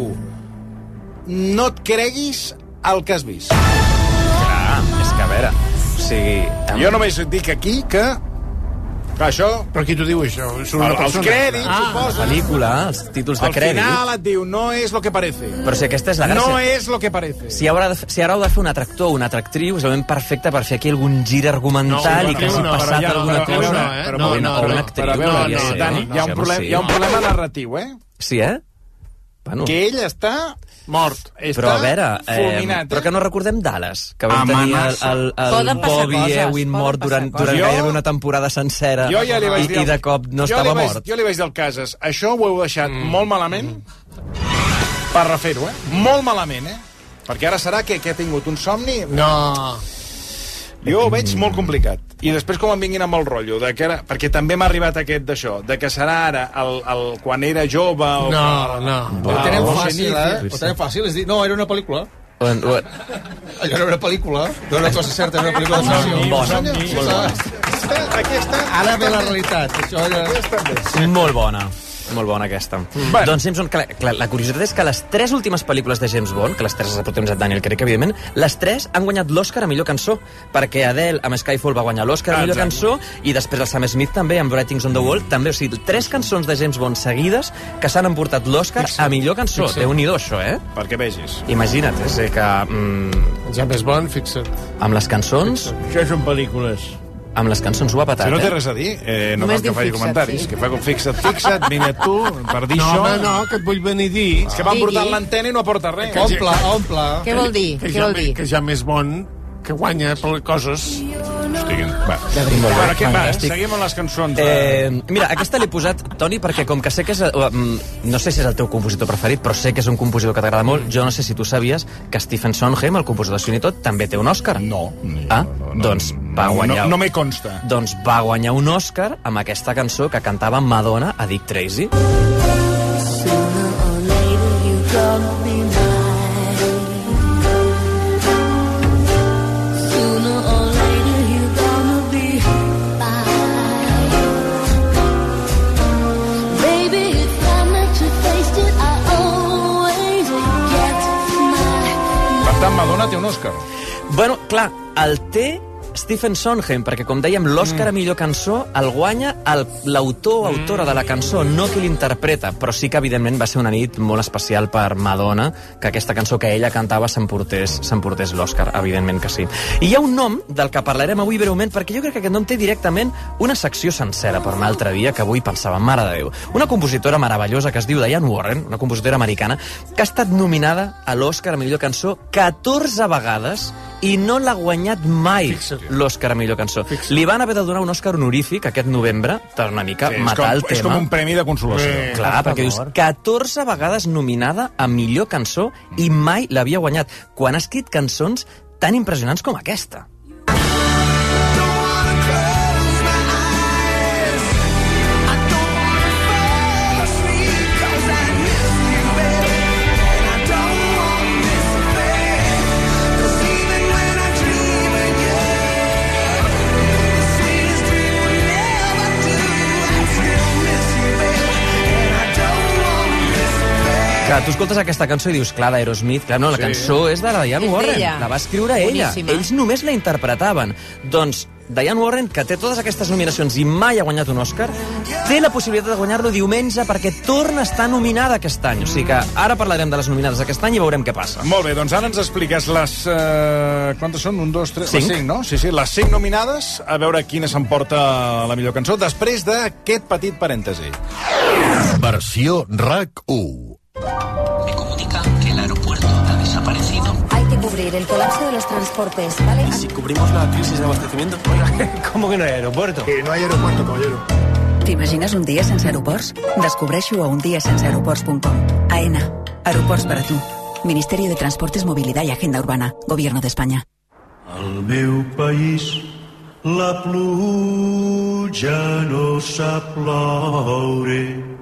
Speaker 2: no et creguis el que has vist.
Speaker 20: Clar, és que a veure... O sigui...
Speaker 2: Jo només et dic aquí que... que això...
Speaker 4: Però qui t'ho diu, això? És una
Speaker 2: El, els
Speaker 4: persona.
Speaker 2: crèdits,
Speaker 20: La
Speaker 2: suposa.
Speaker 20: pel·lícula, els títols de
Speaker 2: Al
Speaker 20: crèdit...
Speaker 2: final et diu, no és lo que parece.
Speaker 20: Però si aquesta és la gràcia.
Speaker 2: No és lo que parece.
Speaker 20: Si, haurà de, f- si ara heu de fer un atractor o una atractriu, és el moment perfecte per fer aquí algun gir argumental
Speaker 2: No,
Speaker 20: i que hagi
Speaker 2: no,
Speaker 20: passat
Speaker 2: però ja-
Speaker 20: alguna
Speaker 2: però-
Speaker 20: cosa.
Speaker 2: però- eh?
Speaker 20: Però,
Speaker 2: no, no, no,
Speaker 20: actriu,
Speaker 2: però veure,
Speaker 20: podria
Speaker 2: no,
Speaker 20: ser.
Speaker 2: Dani, hi ha, un
Speaker 20: no
Speaker 2: problema, hi ha un problema narratiu, eh?
Speaker 20: Sí, eh? Bueno.
Speaker 2: Que ell està mort. Està
Speaker 20: Però a veure, eh,
Speaker 2: fulminat,
Speaker 20: però que no recordem Dallas, que vam tenir el, el, el
Speaker 3: Poden passar
Speaker 20: Bobby
Speaker 3: coses,
Speaker 20: Ewing
Speaker 3: poden
Speaker 20: mort
Speaker 3: passar
Speaker 20: durant,
Speaker 3: coses.
Speaker 20: durant
Speaker 2: Jo-
Speaker 20: gairebé una temporada sencera
Speaker 2: Jo ja li vaig
Speaker 20: i,
Speaker 2: dir...
Speaker 20: i de cop no
Speaker 2: jo
Speaker 20: estava
Speaker 2: li vaig,
Speaker 20: mort.
Speaker 2: Jo li vaig dir al Casas, això ho heu deixat mm. molt malament per refer-ho, eh? Molt malament, eh? Perquè ara serà que, que ha tingut un somni...
Speaker 4: No.
Speaker 2: Jo ho veig molt complicat. I després com em vinguin amb el rotllo, de que era, perquè també m'ha arribat aquest d'això, de que serà ara el, el, quan era jove... O
Speaker 4: No, no.
Speaker 2: Ho
Speaker 4: Ho tenen fàcil, eh? Ho tenen fàcil. És dir, no, era una pel·lícula.
Speaker 20: Bueno, bueno, <laughs>
Speaker 4: Allò era una pel·lícula. No era una cosa certa, era una pel·lícula de ficció.
Speaker 20: Bona, bona.
Speaker 2: Està, aquí està.
Speaker 4: Ara ve la realitat. Això era...
Speaker 2: Aquí està bé.
Speaker 20: Molt bona. Molt bona aquesta. Mm.
Speaker 2: Bueno.
Speaker 20: Doncs Simpson, clar, clar, la curiositat és que les tres últimes pel·lícules de James Bond, que les tres les ha protagonitzat Daniel Craig, evidentment, les tres han guanyat l'Oscar a millor cançó, perquè Adele amb Skyfall va guanyar l'Oscar a millor
Speaker 2: Exacte.
Speaker 20: cançó, i després el Sam Smith també, amb Writings on the Wall, també, o sigui, tres cançons de James Bond seguides que s'han emportat l'Oscar a millor cançó.
Speaker 4: Fixa't.
Speaker 20: Déu-n'hi-do, això, eh?
Speaker 2: Perquè vegis.
Speaker 20: Imagina't, és que mm,
Speaker 4: James Bond, fixa't.
Speaker 20: amb les cançons...
Speaker 21: Això són pel·lícules.
Speaker 20: Amb les cançons ho ha patat,
Speaker 2: Si no té
Speaker 20: eh?
Speaker 2: res a dir, eh, no
Speaker 3: Només
Speaker 2: cal que
Speaker 3: diu
Speaker 2: faci
Speaker 3: fixa't,
Speaker 2: comentaris.
Speaker 3: sí.
Speaker 2: Que fa com fixa't, fixa't, vine tu, per dir
Speaker 4: No,
Speaker 2: això...
Speaker 4: home, no, que et vull venir a dir...
Speaker 2: És que van
Speaker 3: Digui.
Speaker 2: portant l'antena i no aporta res.
Speaker 4: Que ja-
Speaker 21: omple.
Speaker 3: Què vol dir?
Speaker 4: Que
Speaker 3: Què
Speaker 4: ja,
Speaker 3: vol
Speaker 4: me-
Speaker 3: dir?
Speaker 4: que ja més bon que guanya per coses.
Speaker 2: Hosti, va.
Speaker 20: De veritat.
Speaker 2: Bueno, què, va,
Speaker 20: Fantàstic.
Speaker 2: seguim amb les cançons. de-
Speaker 20: Eh, mira, aquesta l'he posat, Toni, perquè com que sé que és... eh, mm, No sé si és el teu compositor preferit, però sé que és un compositor que t'agrada molt. Jo no sé si tu sabies que Stephen Sondheim, el compositor de Sweeney Todd, també té un Òscar.
Speaker 2: No.
Speaker 20: Ah, doncs va
Speaker 2: no,
Speaker 20: guanyar...
Speaker 2: no, no me consta.
Speaker 20: Doncs va guanyar un Òscar amb aquesta cançó que cantava Madonna a Dick Tracy.
Speaker 2: Per Òscar.
Speaker 20: Bueno, clar, el té Stephen Sondheim, perquè com dèiem, l'Òscar a millor cançó el guanya l'autor o autora de la cançó, no qui l'interpreta, però sí que evidentment va ser una nit molt especial per Madonna, que aquesta cançó que ella cantava s'emportés s'emportés l'Òscar, evidentment que sí. I hi ha un nom del que parlarem avui breument, perquè jo crec que aquest nom té directament una secció sencera per un altre dia, que avui pensava, mare de Déu. Una compositora meravellosa que es diu Diane Warren, una compositora americana, que ha estat nominada a l'Òscar a millor cançó 14 vegades i no l'ha guanyat mai l'Òscar a millor cançó. Li van haver de donar un Òscar honorífic aquest novembre per una mica
Speaker 2: Sí, és
Speaker 20: matar
Speaker 2: com-
Speaker 20: el
Speaker 2: és
Speaker 20: tema.
Speaker 2: com un premi de consolació.
Speaker 20: Eh, Clar,
Speaker 2: Per
Speaker 20: perquè dius
Speaker 2: favor.
Speaker 20: 14 vegades nominada a millor cançó i mai l'havia guanyat, quan ha escrit cançons tan impressionants com aquesta. Que tu escoltes aquesta cançó i dius, clar, d'Aerosmith, clar, no, la
Speaker 2: Sí.
Speaker 20: cançó és de la Diane
Speaker 3: És
Speaker 20: Warren, la va escriure ella.
Speaker 3: Boníssima.
Speaker 20: Ells només la interpretaven. Doncs Diane Warren, que té totes aquestes nominacions i mai ha guanyat un Òscar, té la possibilitat de guanyar-lo diumenge perquè torna a estar nominada aquest any. O sigui que ara parlarem de les nominades d'aquest any i veurem què passa.
Speaker 2: Molt bé, doncs ara ens expliques les... Uh, quantes són? Un, dos, tres...
Speaker 20: Cinc.
Speaker 2: Les cinc, no? Sí, sí, les cinc nominades, a veure quina s'emporta la millor cançó, després d'aquest petit parèntesi.
Speaker 5: Versió RAC 1.
Speaker 14: Me comunican que el aeropuerto ha desaparecido.
Speaker 27: Hay que cubrir el colapso de los transportes, ¿vale?
Speaker 14: Si cubrimos la crisis de abastecimiento. <laughs> ¿cómo que no hay aeropuerto?
Speaker 21: Que no hay aeropuerto, caballero.
Speaker 13: T'imagines un dia sense aeroports? Descobreixo a undiasenseaeroports.com. AENA. Aeroports per a tu. Ministerio de Transportes, Movilidad y Agenda Urbana. Gobierno d'Espanya.
Speaker 22: Al meu país la pluja no sap ploure.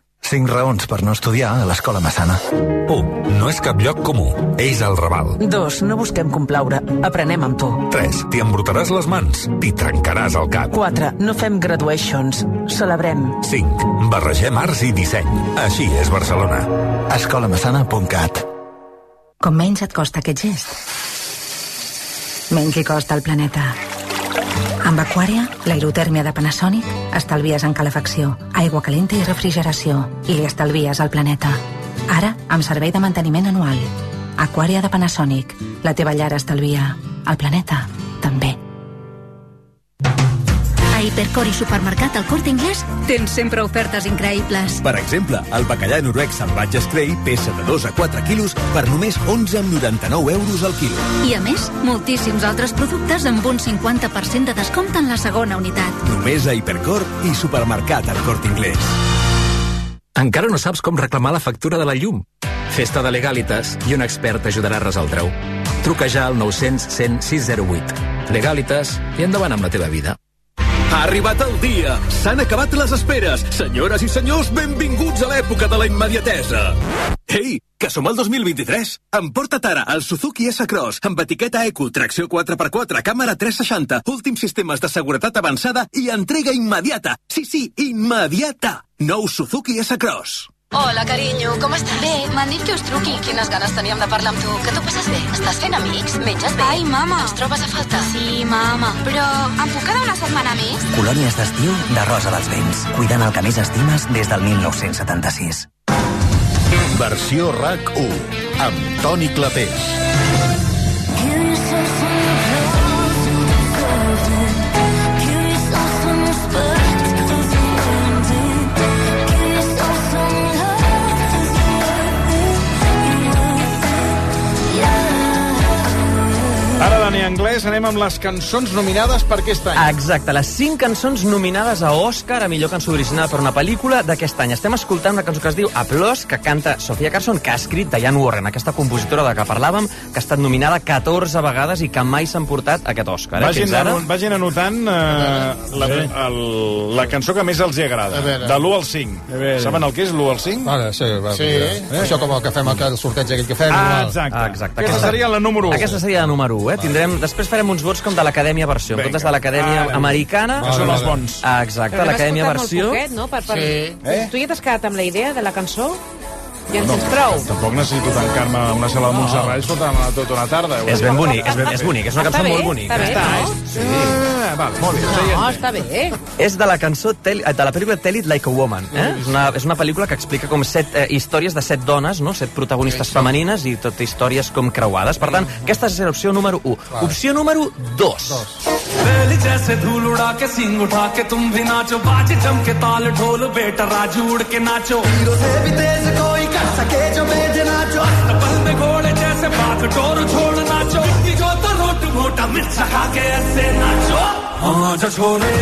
Speaker 28: 5 raons per no estudiar a l'escola Massana.
Speaker 29: 1. No és cap lloc comú. És el Raval.
Speaker 30: Dos, no busquem complaure. Aprenem amb tu.
Speaker 29: 3. T'hi embrutaràs les mans. T'hi trencaràs el cap.
Speaker 30: 4. No fem graduations. Celebrem.
Speaker 29: 5. Barregem arts i disseny. Així és Barcelona.
Speaker 28: escolamassana.cat
Speaker 13: Com menys et costa aquest gest, menys li costa al planeta. Amb Aquària, l'aerotèrmia de Panasonic, estalvies en calefacció, aigua calenta i refrigeració, i li estalvies al planeta. Ara, amb servei de manteniment anual. Aquària de Panasonic, la teva llar estalvia. El planeta, també.
Speaker 31: A Hipercor i Supermercat El Corte Inglés tens sempre ofertes increïbles.
Speaker 32: Per exemple, el bacallà noruec salvatge Scray pesa de 2 a 4 quilos per només 11,99 euros al quilo.
Speaker 31: I a més, moltíssims altres productes amb un 50% de descompte en la segona unitat.
Speaker 32: Només a Hipercor i Supermercat El Corte Inglés.
Speaker 33: Encara no saps com reclamar la factura de la llum? Festa de Legalitas i un expert t'ajudarà a resoldre-ho. Truca ja al 900 100 608. Legalitas i endavant amb la teva vida.
Speaker 34: Ha arribat el dia! S'han acabat les esperes! Senyores i senyors, benvinguts a l'època de la immediatesa! Ei, que som al 2023! Emporta't ara el Suzuki S-Cross amb etiqueta Eco, tracció 4x4, càmera 360, últims sistemes de seguretat avançada i entrega immediata! Sí, sí, immediata! Nou Suzuki S-Cross.
Speaker 35: Hola, carinyo, com estàs? Bé, m'han dit que us truqui. Quines ganes teníem de parlar amb tu. Que tu passes bé? Estàs fent amics? Menges bé? Ai, mama. Ens trobes a faltar? Sí, mama. Però em puc quedar una setmana més?
Speaker 14: Colònies d'estiu de Rosa dels Vents. Cuidant el que més estimes des del 1976.
Speaker 5: Versió RAC 1 amb Toni Clapés.
Speaker 2: Ara, Dani Anglès, anem amb les cançons nominades per aquest any.
Speaker 20: Exacte, les cinc cançons nominades a Òscar a millor cançó original per una pel·lícula d'aquest any. Estem escoltant una cançó que es diu Applause, que canta Sofia Carson, que ha escrit Diane Warren, aquesta compositora de què parlàvem, que ha estat nominada 14 vegades i que mai s'han portat aquest Òscar. Eh,
Speaker 2: Vagin,
Speaker 20: fins ara.
Speaker 2: anu- vagin anotant eh, la, el, la cançó que més els hi agrada, de l'1 al 5. Saben el que és l'1 al 5?
Speaker 21: Vale, sí, va,
Speaker 2: Sí.
Speaker 21: Eh? Això com el que fem aquell sorteig aquell que fem.
Speaker 2: Ah,
Speaker 21: igual.
Speaker 2: exacte.
Speaker 20: Ah, exacte.
Speaker 2: Aquesta seria la número 1.
Speaker 20: Aquesta seria la número 1, eh? Tindrem, després farem uns vots com de l'Acadèmia Versió. En
Speaker 2: Vinga.
Speaker 20: comptes de l'Acadèmia
Speaker 2: Ara.
Speaker 20: Americana...
Speaker 2: Que són els bons.
Speaker 20: Ah, exacte, l'Acadèmia Versió...
Speaker 3: Poquet, no? Per, per...
Speaker 2: Sí.
Speaker 3: Eh? Tu ja t'has quedat amb la idea de la cançó? Ja en
Speaker 2: No,
Speaker 3: tens prou?
Speaker 2: Tampoc necessito tancar-me a una sala de Montserrat i escoltar-me tota una tarda. eh?
Speaker 20: És ben bonic, és, ben, és bonic, és una
Speaker 3: Està
Speaker 20: cançó
Speaker 3: bé,
Speaker 20: molt bonica.
Speaker 3: està bé, no?
Speaker 20: Sí.
Speaker 2: Ah, val, molt bé.
Speaker 3: No, està bé.
Speaker 20: És de la cançó, Tell, eh, de la pel·lícula Tell It Like a Woman. Eh? És, una, és una pel·lícula que explica com set eh, històries de set dones, no? set protagonistes femenines i tot històries com creuades. Per tant, aquesta serà l'opció número 1. Opció número 2.
Speaker 36: बैल जैसे धूल उड़ा के सिंग उठा के तुम भी नाचो बाज जम के ताल ढोल बेटा राजू उड़ के नाचो हीरो से भी तेज कोई कर सके जो भेजना जो अस्तबल में घोड़े जैसे बात डोर छोड़ना जो जो तो रोट मोटा मिर्चा खा के ऐसे नाचो हाँ जा छोरे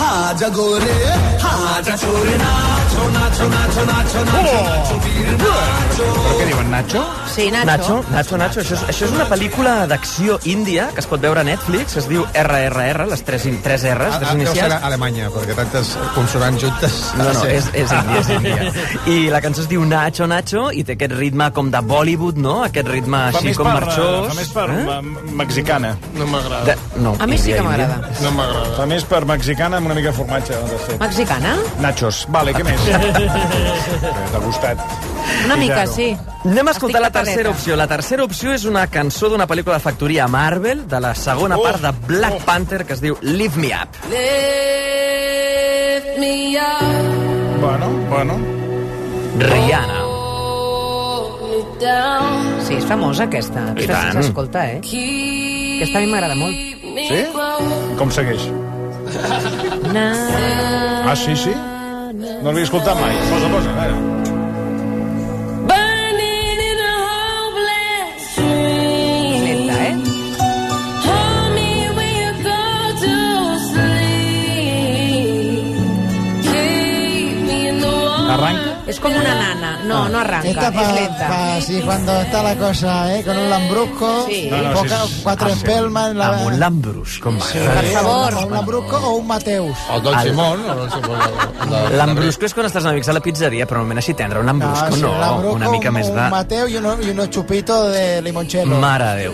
Speaker 36: हाँ जा गोरे हाँ जा छोरे नाचो नाचो नाचो नाचो नाचो नाचो वीर नाचो
Speaker 2: Però què diuen, Nacho?
Speaker 3: Sí,
Speaker 20: Nacho, Nacho, Nacho. Això és, això és una pel·lícula d'acció índia que es pot veure a Netflix, es diu RRR, les tres, in- tres R's,
Speaker 21: Ah,
Speaker 20: tres
Speaker 21: ah, deu ser
Speaker 20: inicials.
Speaker 21: a Alemanya, perquè tantes consonants juntes...
Speaker 20: No, no,
Speaker 21: Sí.
Speaker 20: és, és índia, és índia. <laughs> I la cançó es diu Nacho, Nacho, i té aquest ritme com de Bollywood, no? Aquest ritme
Speaker 2: Fa
Speaker 20: així
Speaker 2: més
Speaker 20: com
Speaker 2: per,
Speaker 20: marxós.
Speaker 2: Fa més per
Speaker 20: Eh?
Speaker 2: eh? mexicana.
Speaker 4: No m'agrada.
Speaker 20: De... No,
Speaker 3: A mi sí que m'agrada.
Speaker 4: No m'agrada.
Speaker 2: Fa més per mexicana amb una mica de formatge. De ser.
Speaker 3: Mexicana?
Speaker 2: Nachos. Vale, què més? <laughs> T'ha gustat.
Speaker 3: Una mica, sí.
Speaker 20: Anem a escoltar la
Speaker 3: Estic
Speaker 20: tercera
Speaker 3: pataleta.
Speaker 20: opció. La tercera opció és una cançó d'una pel·lícula de factoria Marvel, de la segona
Speaker 2: Oh,
Speaker 20: part de Black Panther, que es diu Live Me Up.
Speaker 35: Lift me up,
Speaker 2: Bueno, bueno.
Speaker 20: Rihanna.
Speaker 3: Sí, és famosa aquesta. Aquesta
Speaker 20: tant.
Speaker 3: sí s'escolta, eh? Aquesta a mi m'agrada molt.
Speaker 2: Sí? Com segueix?
Speaker 3: Na...
Speaker 2: Ah, sí, sí? No l'havia escoltat mai. Posa, posa, a veure. Arranca?
Speaker 3: És com una nana. No, no arranca,
Speaker 21: Esta pa,
Speaker 3: és lenta.
Speaker 21: pa- sí, cuando está la cosa, ¿eh? Con un lambrusco,
Speaker 3: Sí.
Speaker 2: No, no,
Speaker 21: poca-
Speaker 2: sí, sí.
Speaker 21: cuatro
Speaker 2: Ah, sí.
Speaker 21: espelmas... La...
Speaker 20: Amb un lambrus, com
Speaker 21: Sí.
Speaker 3: Per favor.
Speaker 21: Un lambrusco o un Mateus.
Speaker 4: El Don Simón. o Don Simón, el-
Speaker 20: Lambrusco és quan estàs amb amics a la pizzeria, però normalment així tendre. Un lambrusco
Speaker 21: sí,
Speaker 20: no,
Speaker 21: un lambrusco,
Speaker 20: una mica
Speaker 21: un,
Speaker 20: més
Speaker 21: un
Speaker 20: de...
Speaker 21: Mateo y, uno, y unos chupitos de limoncello.
Speaker 20: Mare de Déu.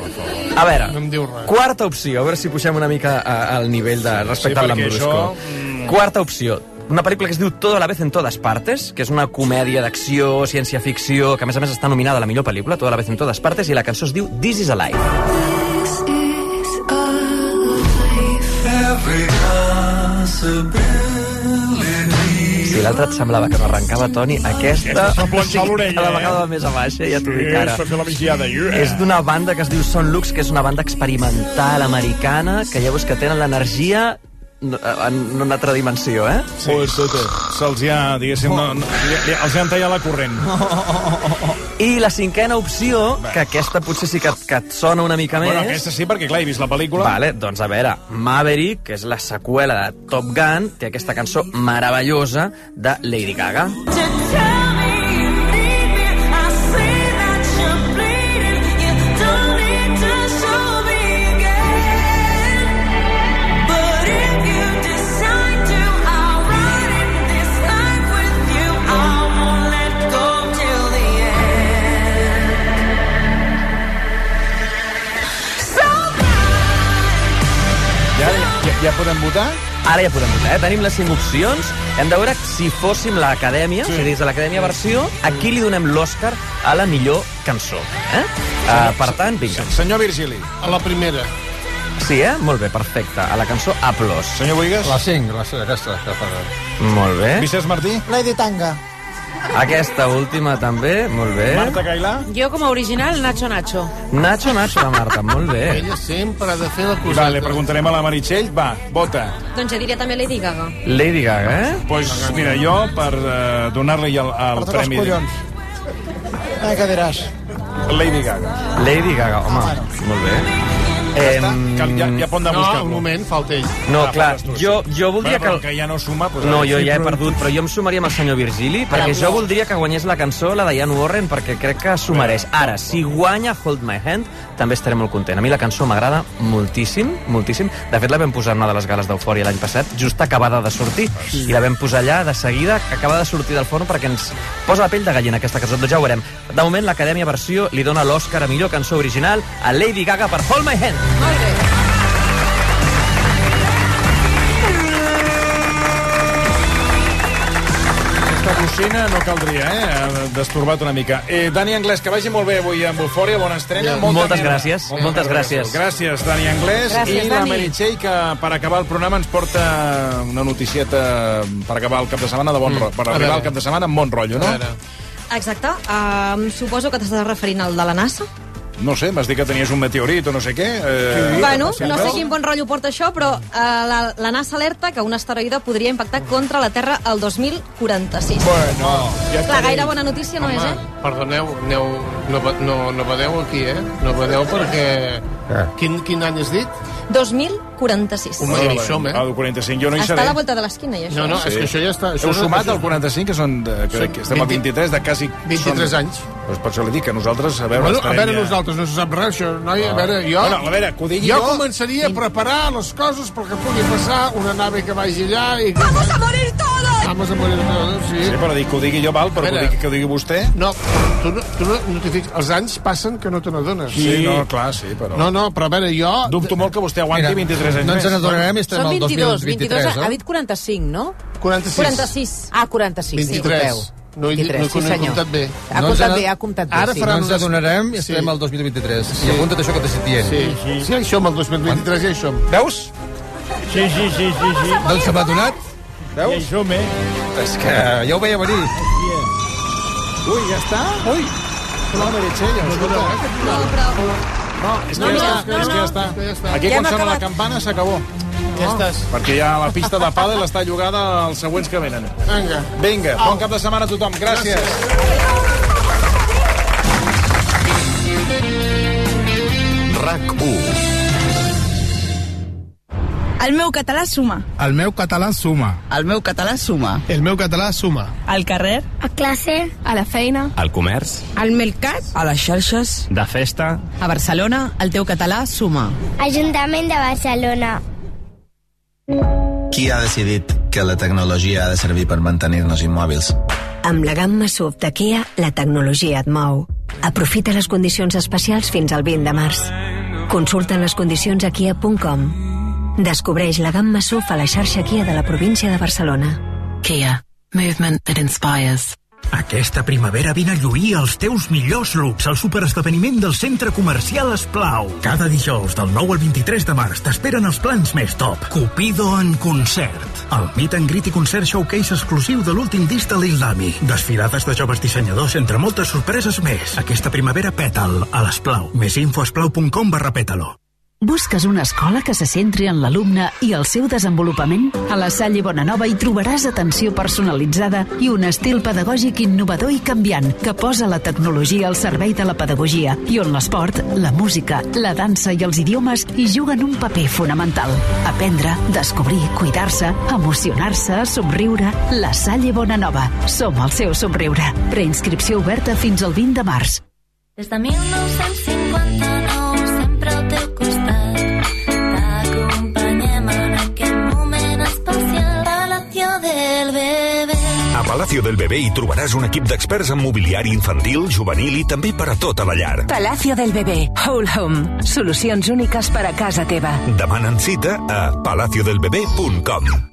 Speaker 20: A veure,
Speaker 4: No em diu res.
Speaker 20: quarta opció, a veure si pugem una mica al nivell de respecte
Speaker 2: Sí,
Speaker 20: al Lambrusco.
Speaker 2: això,
Speaker 20: Quarta opció, una pel·lícula que es diu Todo a la vez en todas partes, que és una comèdia d'acció, ciència-ficció, que a més a més està nominada a la millor pel·lícula, Todo a la vez en todas partes, i la cançó es diu This is Alive.
Speaker 36: Every possibility
Speaker 20: Si l'altre et semblava que no arrencava, Toni, aquesta...
Speaker 2: Aquesta s'ha planxat
Speaker 20: sí,
Speaker 2: l'orella,
Speaker 20: Cada
Speaker 2: eh?
Speaker 20: vegada va més a baixa, ja t'ho dic ara.
Speaker 2: la migdiada. Yeah.
Speaker 20: És d'una banda que es diu Son Lux, que és una banda experimental americana, que ja veus que tenen l'energia en una altra dimensió, eh?
Speaker 2: Sí, se'ls hi ha, diguéssim, no, no, li, els han tallat la corrent.
Speaker 20: I la cinquena opció, que aquesta potser sí que, et- que et sona una mica
Speaker 2: Bueno,
Speaker 20: més...
Speaker 2: aquesta sí, perquè clar, he vist la pel·lícula.
Speaker 20: Vale, doncs a veure, Maverick, que és la seqüela de Top Gun, té aquesta cançó meravellosa de Lady Gaga.
Speaker 2: Ja, ja, podem votar?
Speaker 20: Ara ja podem votar, eh? Tenim les cinc opcions. Hem de veure si fóssim l'acadèmia, sí. si dins de l'acadèmia versió, a qui li donem l'Oscar a la millor cançó. Eh? Uh, per tant, vinga.
Speaker 2: Senyor Virgili.
Speaker 4: A la primera.
Speaker 20: Sí, eh? Molt bé, perfecte. A la cançó A+.
Speaker 2: Senyor Boigues.
Speaker 37: La 5, la 5, aquesta. Que fa...
Speaker 20: Molt bé.
Speaker 2: Vicenç Martí.
Speaker 21: Lady Tanga.
Speaker 20: Aquesta última també, molt bé.
Speaker 2: Marta Cailà.
Speaker 3: Jo, com a original, Nacho Nacho.
Speaker 20: Nacho Nacho, la Marta, molt bé.
Speaker 4: Ella sempre ha de fer la coseta.
Speaker 2: Vale, preguntarem a la Meritxell. Va, vota.
Speaker 31: Doncs jo diria també Lady Gaga.
Speaker 20: Lady Gaga, eh?
Speaker 2: Pues mira, jo, per uh, donar-li el, el
Speaker 21: Per
Speaker 2: premi...
Speaker 21: collons. Eh, què diràs?
Speaker 2: Lady Gaga.
Speaker 20: Lady Gaga, home, molt bé.
Speaker 2: Ja està? Que ja, ja pot anar a
Speaker 4: No, un moment, falta ell.
Speaker 20: No,
Speaker 2: Ah,
Speaker 20: clar, jo,
Speaker 2: sí.
Speaker 20: jo voldria
Speaker 2: Bueno, però
Speaker 20: que...
Speaker 2: que ja no suma... Doncs
Speaker 20: No, jo
Speaker 2: sí,
Speaker 20: ja he perdut, però jo em sumaria amb el senyor Virgili, perquè jo voldria que guanyés la cançó, la de Ian Warren, perquè crec que s'ho mereix. Ara, si guanya Hold My Hand, també estaré molt content. A mi la cançó m'agrada moltíssim, moltíssim. De fet, la vam posar en una de les gales d'Eufòria l'any passat, just acabada de sortir, i la vam posar allà de seguida, que acaba de sortir del forn, perquè ens posa la pell de gallina aquesta cançó. Doncs ja ho veurem. De moment, l'Acadèmia Versió li dona l'Oscar a millor cançó original a Lady Gaga per Hold My Hand.
Speaker 3: Molt bé.
Speaker 2: Aquesta bocina no caldria, eh? Destorbat una mica. Eh, Dani Anglès, que vagi molt bé avui amb Eufòria, bona estrena.
Speaker 20: Ja.
Speaker 2: molta
Speaker 20: Moltes gràcies, moltes gràcies.
Speaker 2: Gràcies, Dani Anglès.
Speaker 3: Gràcies,
Speaker 2: I la
Speaker 3: Dani.
Speaker 2: Meritxell, que per acabar el programa ens porta una noticieta per acabar el cap de setmana de bon rotllo. Per arribar al cap de setmana amb bon rotllo, no?
Speaker 31: Exacte. Um, suposo que t'estàs referint al de la NASA.
Speaker 2: No sé, m'has dit que tenies un meteorit o no sé què. Eh,
Speaker 31: bueno, no sé quin bon rotllo porta això, però eh, la, la NASA alerta que un asteroide podria impactar contra la Terra el 2046.
Speaker 2: Bueno, ja
Speaker 31: Clar, gaire bona notícia no
Speaker 4: Home,
Speaker 31: és, eh?
Speaker 4: Perdoneu, aneu, no, no, no vedeu aquí, eh? No vedeu perquè... Ah. Quin, quin any has dit? 2000 46. Un magrissom, eh?
Speaker 2: El 45 jo no hi seré.
Speaker 31: Està a la volta de l'esquina, això.
Speaker 4: No, no, és que això ja està... Això
Speaker 2: Heu sumat al 45, que són... De, que, que estem
Speaker 4: a
Speaker 2: 23 de quasi...
Speaker 4: 23 anys.
Speaker 2: Doncs per això li dic que nosaltres, a veure...
Speaker 4: Bueno, a veure,
Speaker 2: ja...
Speaker 4: nosaltres no se sap res, això, noi. Ah.
Speaker 2: A
Speaker 4: veure, jo...
Speaker 2: Bueno, a veure, que ho digui
Speaker 4: jo.
Speaker 2: Jo
Speaker 4: començaria a preparar les coses perquè pugui passar una nave que vagi allà i... Que...
Speaker 31: Vamos a morir todos!
Speaker 4: Vamos a morir todos, sí.
Speaker 2: Sí, però dic, que ho digui jo, val, però que ho digui, que ho digui vostè...
Speaker 4: No, tu no, tu no, no t'hi. Els anys passen que no te n'adones.
Speaker 2: Sí, sí, no, clar, sí, però...
Speaker 4: No, no, però a veure, jo...
Speaker 2: Dubto molt que vostè aguanti
Speaker 37: Mira,
Speaker 2: 23 anys
Speaker 37: no ens n'adonarem i estem
Speaker 3: Són
Speaker 37: al
Speaker 3: 22,
Speaker 37: 2023,
Speaker 3: 22,
Speaker 37: eh?
Speaker 3: ha dit 45, no?
Speaker 4: 46.
Speaker 31: 46.
Speaker 3: Ah, 46,
Speaker 4: 23.
Speaker 3: disculpeu.
Speaker 4: No he dit-
Speaker 3: 23,
Speaker 4: no-
Speaker 3: sí,
Speaker 4: no he comptat bé.
Speaker 3: Ha
Speaker 37: No ens
Speaker 3: comptat bé, ha comptat bé,
Speaker 4: Ara
Speaker 3: sí.
Speaker 37: No
Speaker 4: faran
Speaker 37: ens
Speaker 4: unes-
Speaker 37: adonarem i
Speaker 4: Sí.
Speaker 37: estem al 2023.
Speaker 4: Sí.
Speaker 37: I apunta't això que t'estic dient.
Speaker 4: Sí, sí. sí, ja hi som, el 2023 ja hi som.
Speaker 2: Veus?
Speaker 37: Sí, sí, sí, sí. sí. Doncs se m'ha donat? Veus? Ja hi som, eh? És que ja ho veia venir.
Speaker 2: Ui, ja està? Ui! No, Meritxell, escolta.
Speaker 31: No, però...
Speaker 2: No, és que
Speaker 31: No,
Speaker 2: ja
Speaker 31: no,
Speaker 2: està,
Speaker 31: no,
Speaker 2: és que ja
Speaker 31: no.
Speaker 2: està.
Speaker 4: És que ja està.
Speaker 2: Aquí
Speaker 3: Ja
Speaker 2: quan sona la campana s'acabó.
Speaker 4: Ja estàs.
Speaker 2: Perquè ja la pista de pàdel està llogada als següents que venen.
Speaker 4: Vinga.
Speaker 2: Vinga, bon cap de setmana a tothom. Gràcies.
Speaker 5: RAC1.
Speaker 38: El meu català suma.
Speaker 37: El meu català suma.
Speaker 38: El meu català suma.
Speaker 37: El meu català suma.
Speaker 38: Al carrer. A classe. A la feina.
Speaker 33: Al comerç,
Speaker 38: Al mercat. A les xarxes.
Speaker 33: de festa,
Speaker 38: A Barcelona, el teu català suma.
Speaker 39: Ajuntament de Barcelona.
Speaker 28: Qui ha decidit que la tecnologia ha de servir per mantenir-nos immòbils?
Speaker 12: Amb la gamma SUV de Kia, la tecnologia et mou. Aprofita les condicions especials fins al 20 de març. Consulta les condicions a kia.com. Descobreix la gamma SUV a la xarxa Kia de la província de Barcelona.
Speaker 40: Kia. Movement that inspires.
Speaker 41: Aquesta primavera vine a lluir els teus millors looks al superesdeveniment del Centre Comercial Esplau. Cada dijous, del 9 al 23 de març, t'esperen els plans més top. Cupido en concert. El Meet and Greet i concert showcase exclusiu de l'últim disc de Lil Dami. Desfilades de joves dissenyadors, entre moltes sorpreses més. Aquesta primavera pètal a l'Esplau. Més info a esplau.com barra pètalo.
Speaker 6: Busques una escola que se centri en l'alumne i el seu desenvolupament? A la Salle Bonanova hi trobaràs atenció personalitzada i un estil pedagògic innovador i canviant que posa la tecnologia al servei de la pedagogia i on l'esport, la música, la dansa i els idiomes hi juguen un paper fonamental. Aprendre, descobrir, cuidar-se, emocionar-se, somriure... La Salle Bonanova. Som el seu somriure. Preinscripció oberta fins al 20 de març.
Speaker 42: Des de 1959
Speaker 43: Palacio del Bebé hi trobaràs un equip d'experts en mobiliari infantil, juvenil i també per a tota la llar.
Speaker 44: Palacio del Bebé, Whole Home. Solucions úniques per a casa teva.
Speaker 43: Demanen cita a palaciodelbebé.com.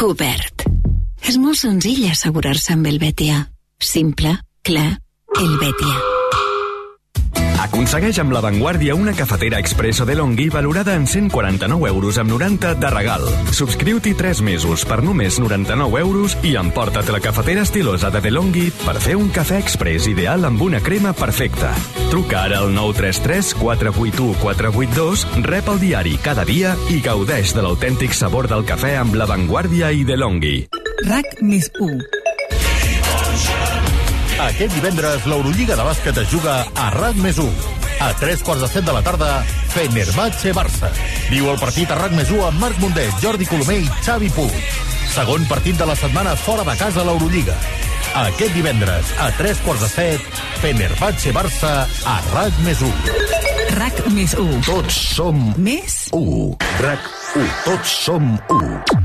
Speaker 13: Cobert. És molt senzill assegurar-se amb el Betia. Simple, clar, el Betia.
Speaker 15: Aconsegueix amb La Vanguardia una cafetera expresso de Longhi valorada en 149 euros amb 90 de regal. Subscriu-t'hi 3 mesos per només 99 euros i emporta't la cafetera estilosa de DeLonghi per fer un cafè express ideal amb una crema perfecta. Truca ara al 933 481 482, rep el diari cada dia i gaudeix de l'autèntic sabor del cafè amb La Vanguardia i DeLonghi.
Speaker 45: RAC més 1.
Speaker 5: Aquest divendres, l'Eurolliga de bàsquet es juga a RAC més 1. A 3 quarts de 7 de la tarda, Fenerbahce-Barça. Viu el partit a RAC més 1 amb Marc Mundet, Jordi Colomer i Xavi Puig. Segon partit de la setmana fora de casa a l'Eurolliga. Aquest divendres, a 3 quarts de 7, Fenerbahce-Barça a RAC més 1.
Speaker 45: RAC més 1.
Speaker 5: Tots som
Speaker 45: Més
Speaker 5: 1. RAC 1. Tots som 1.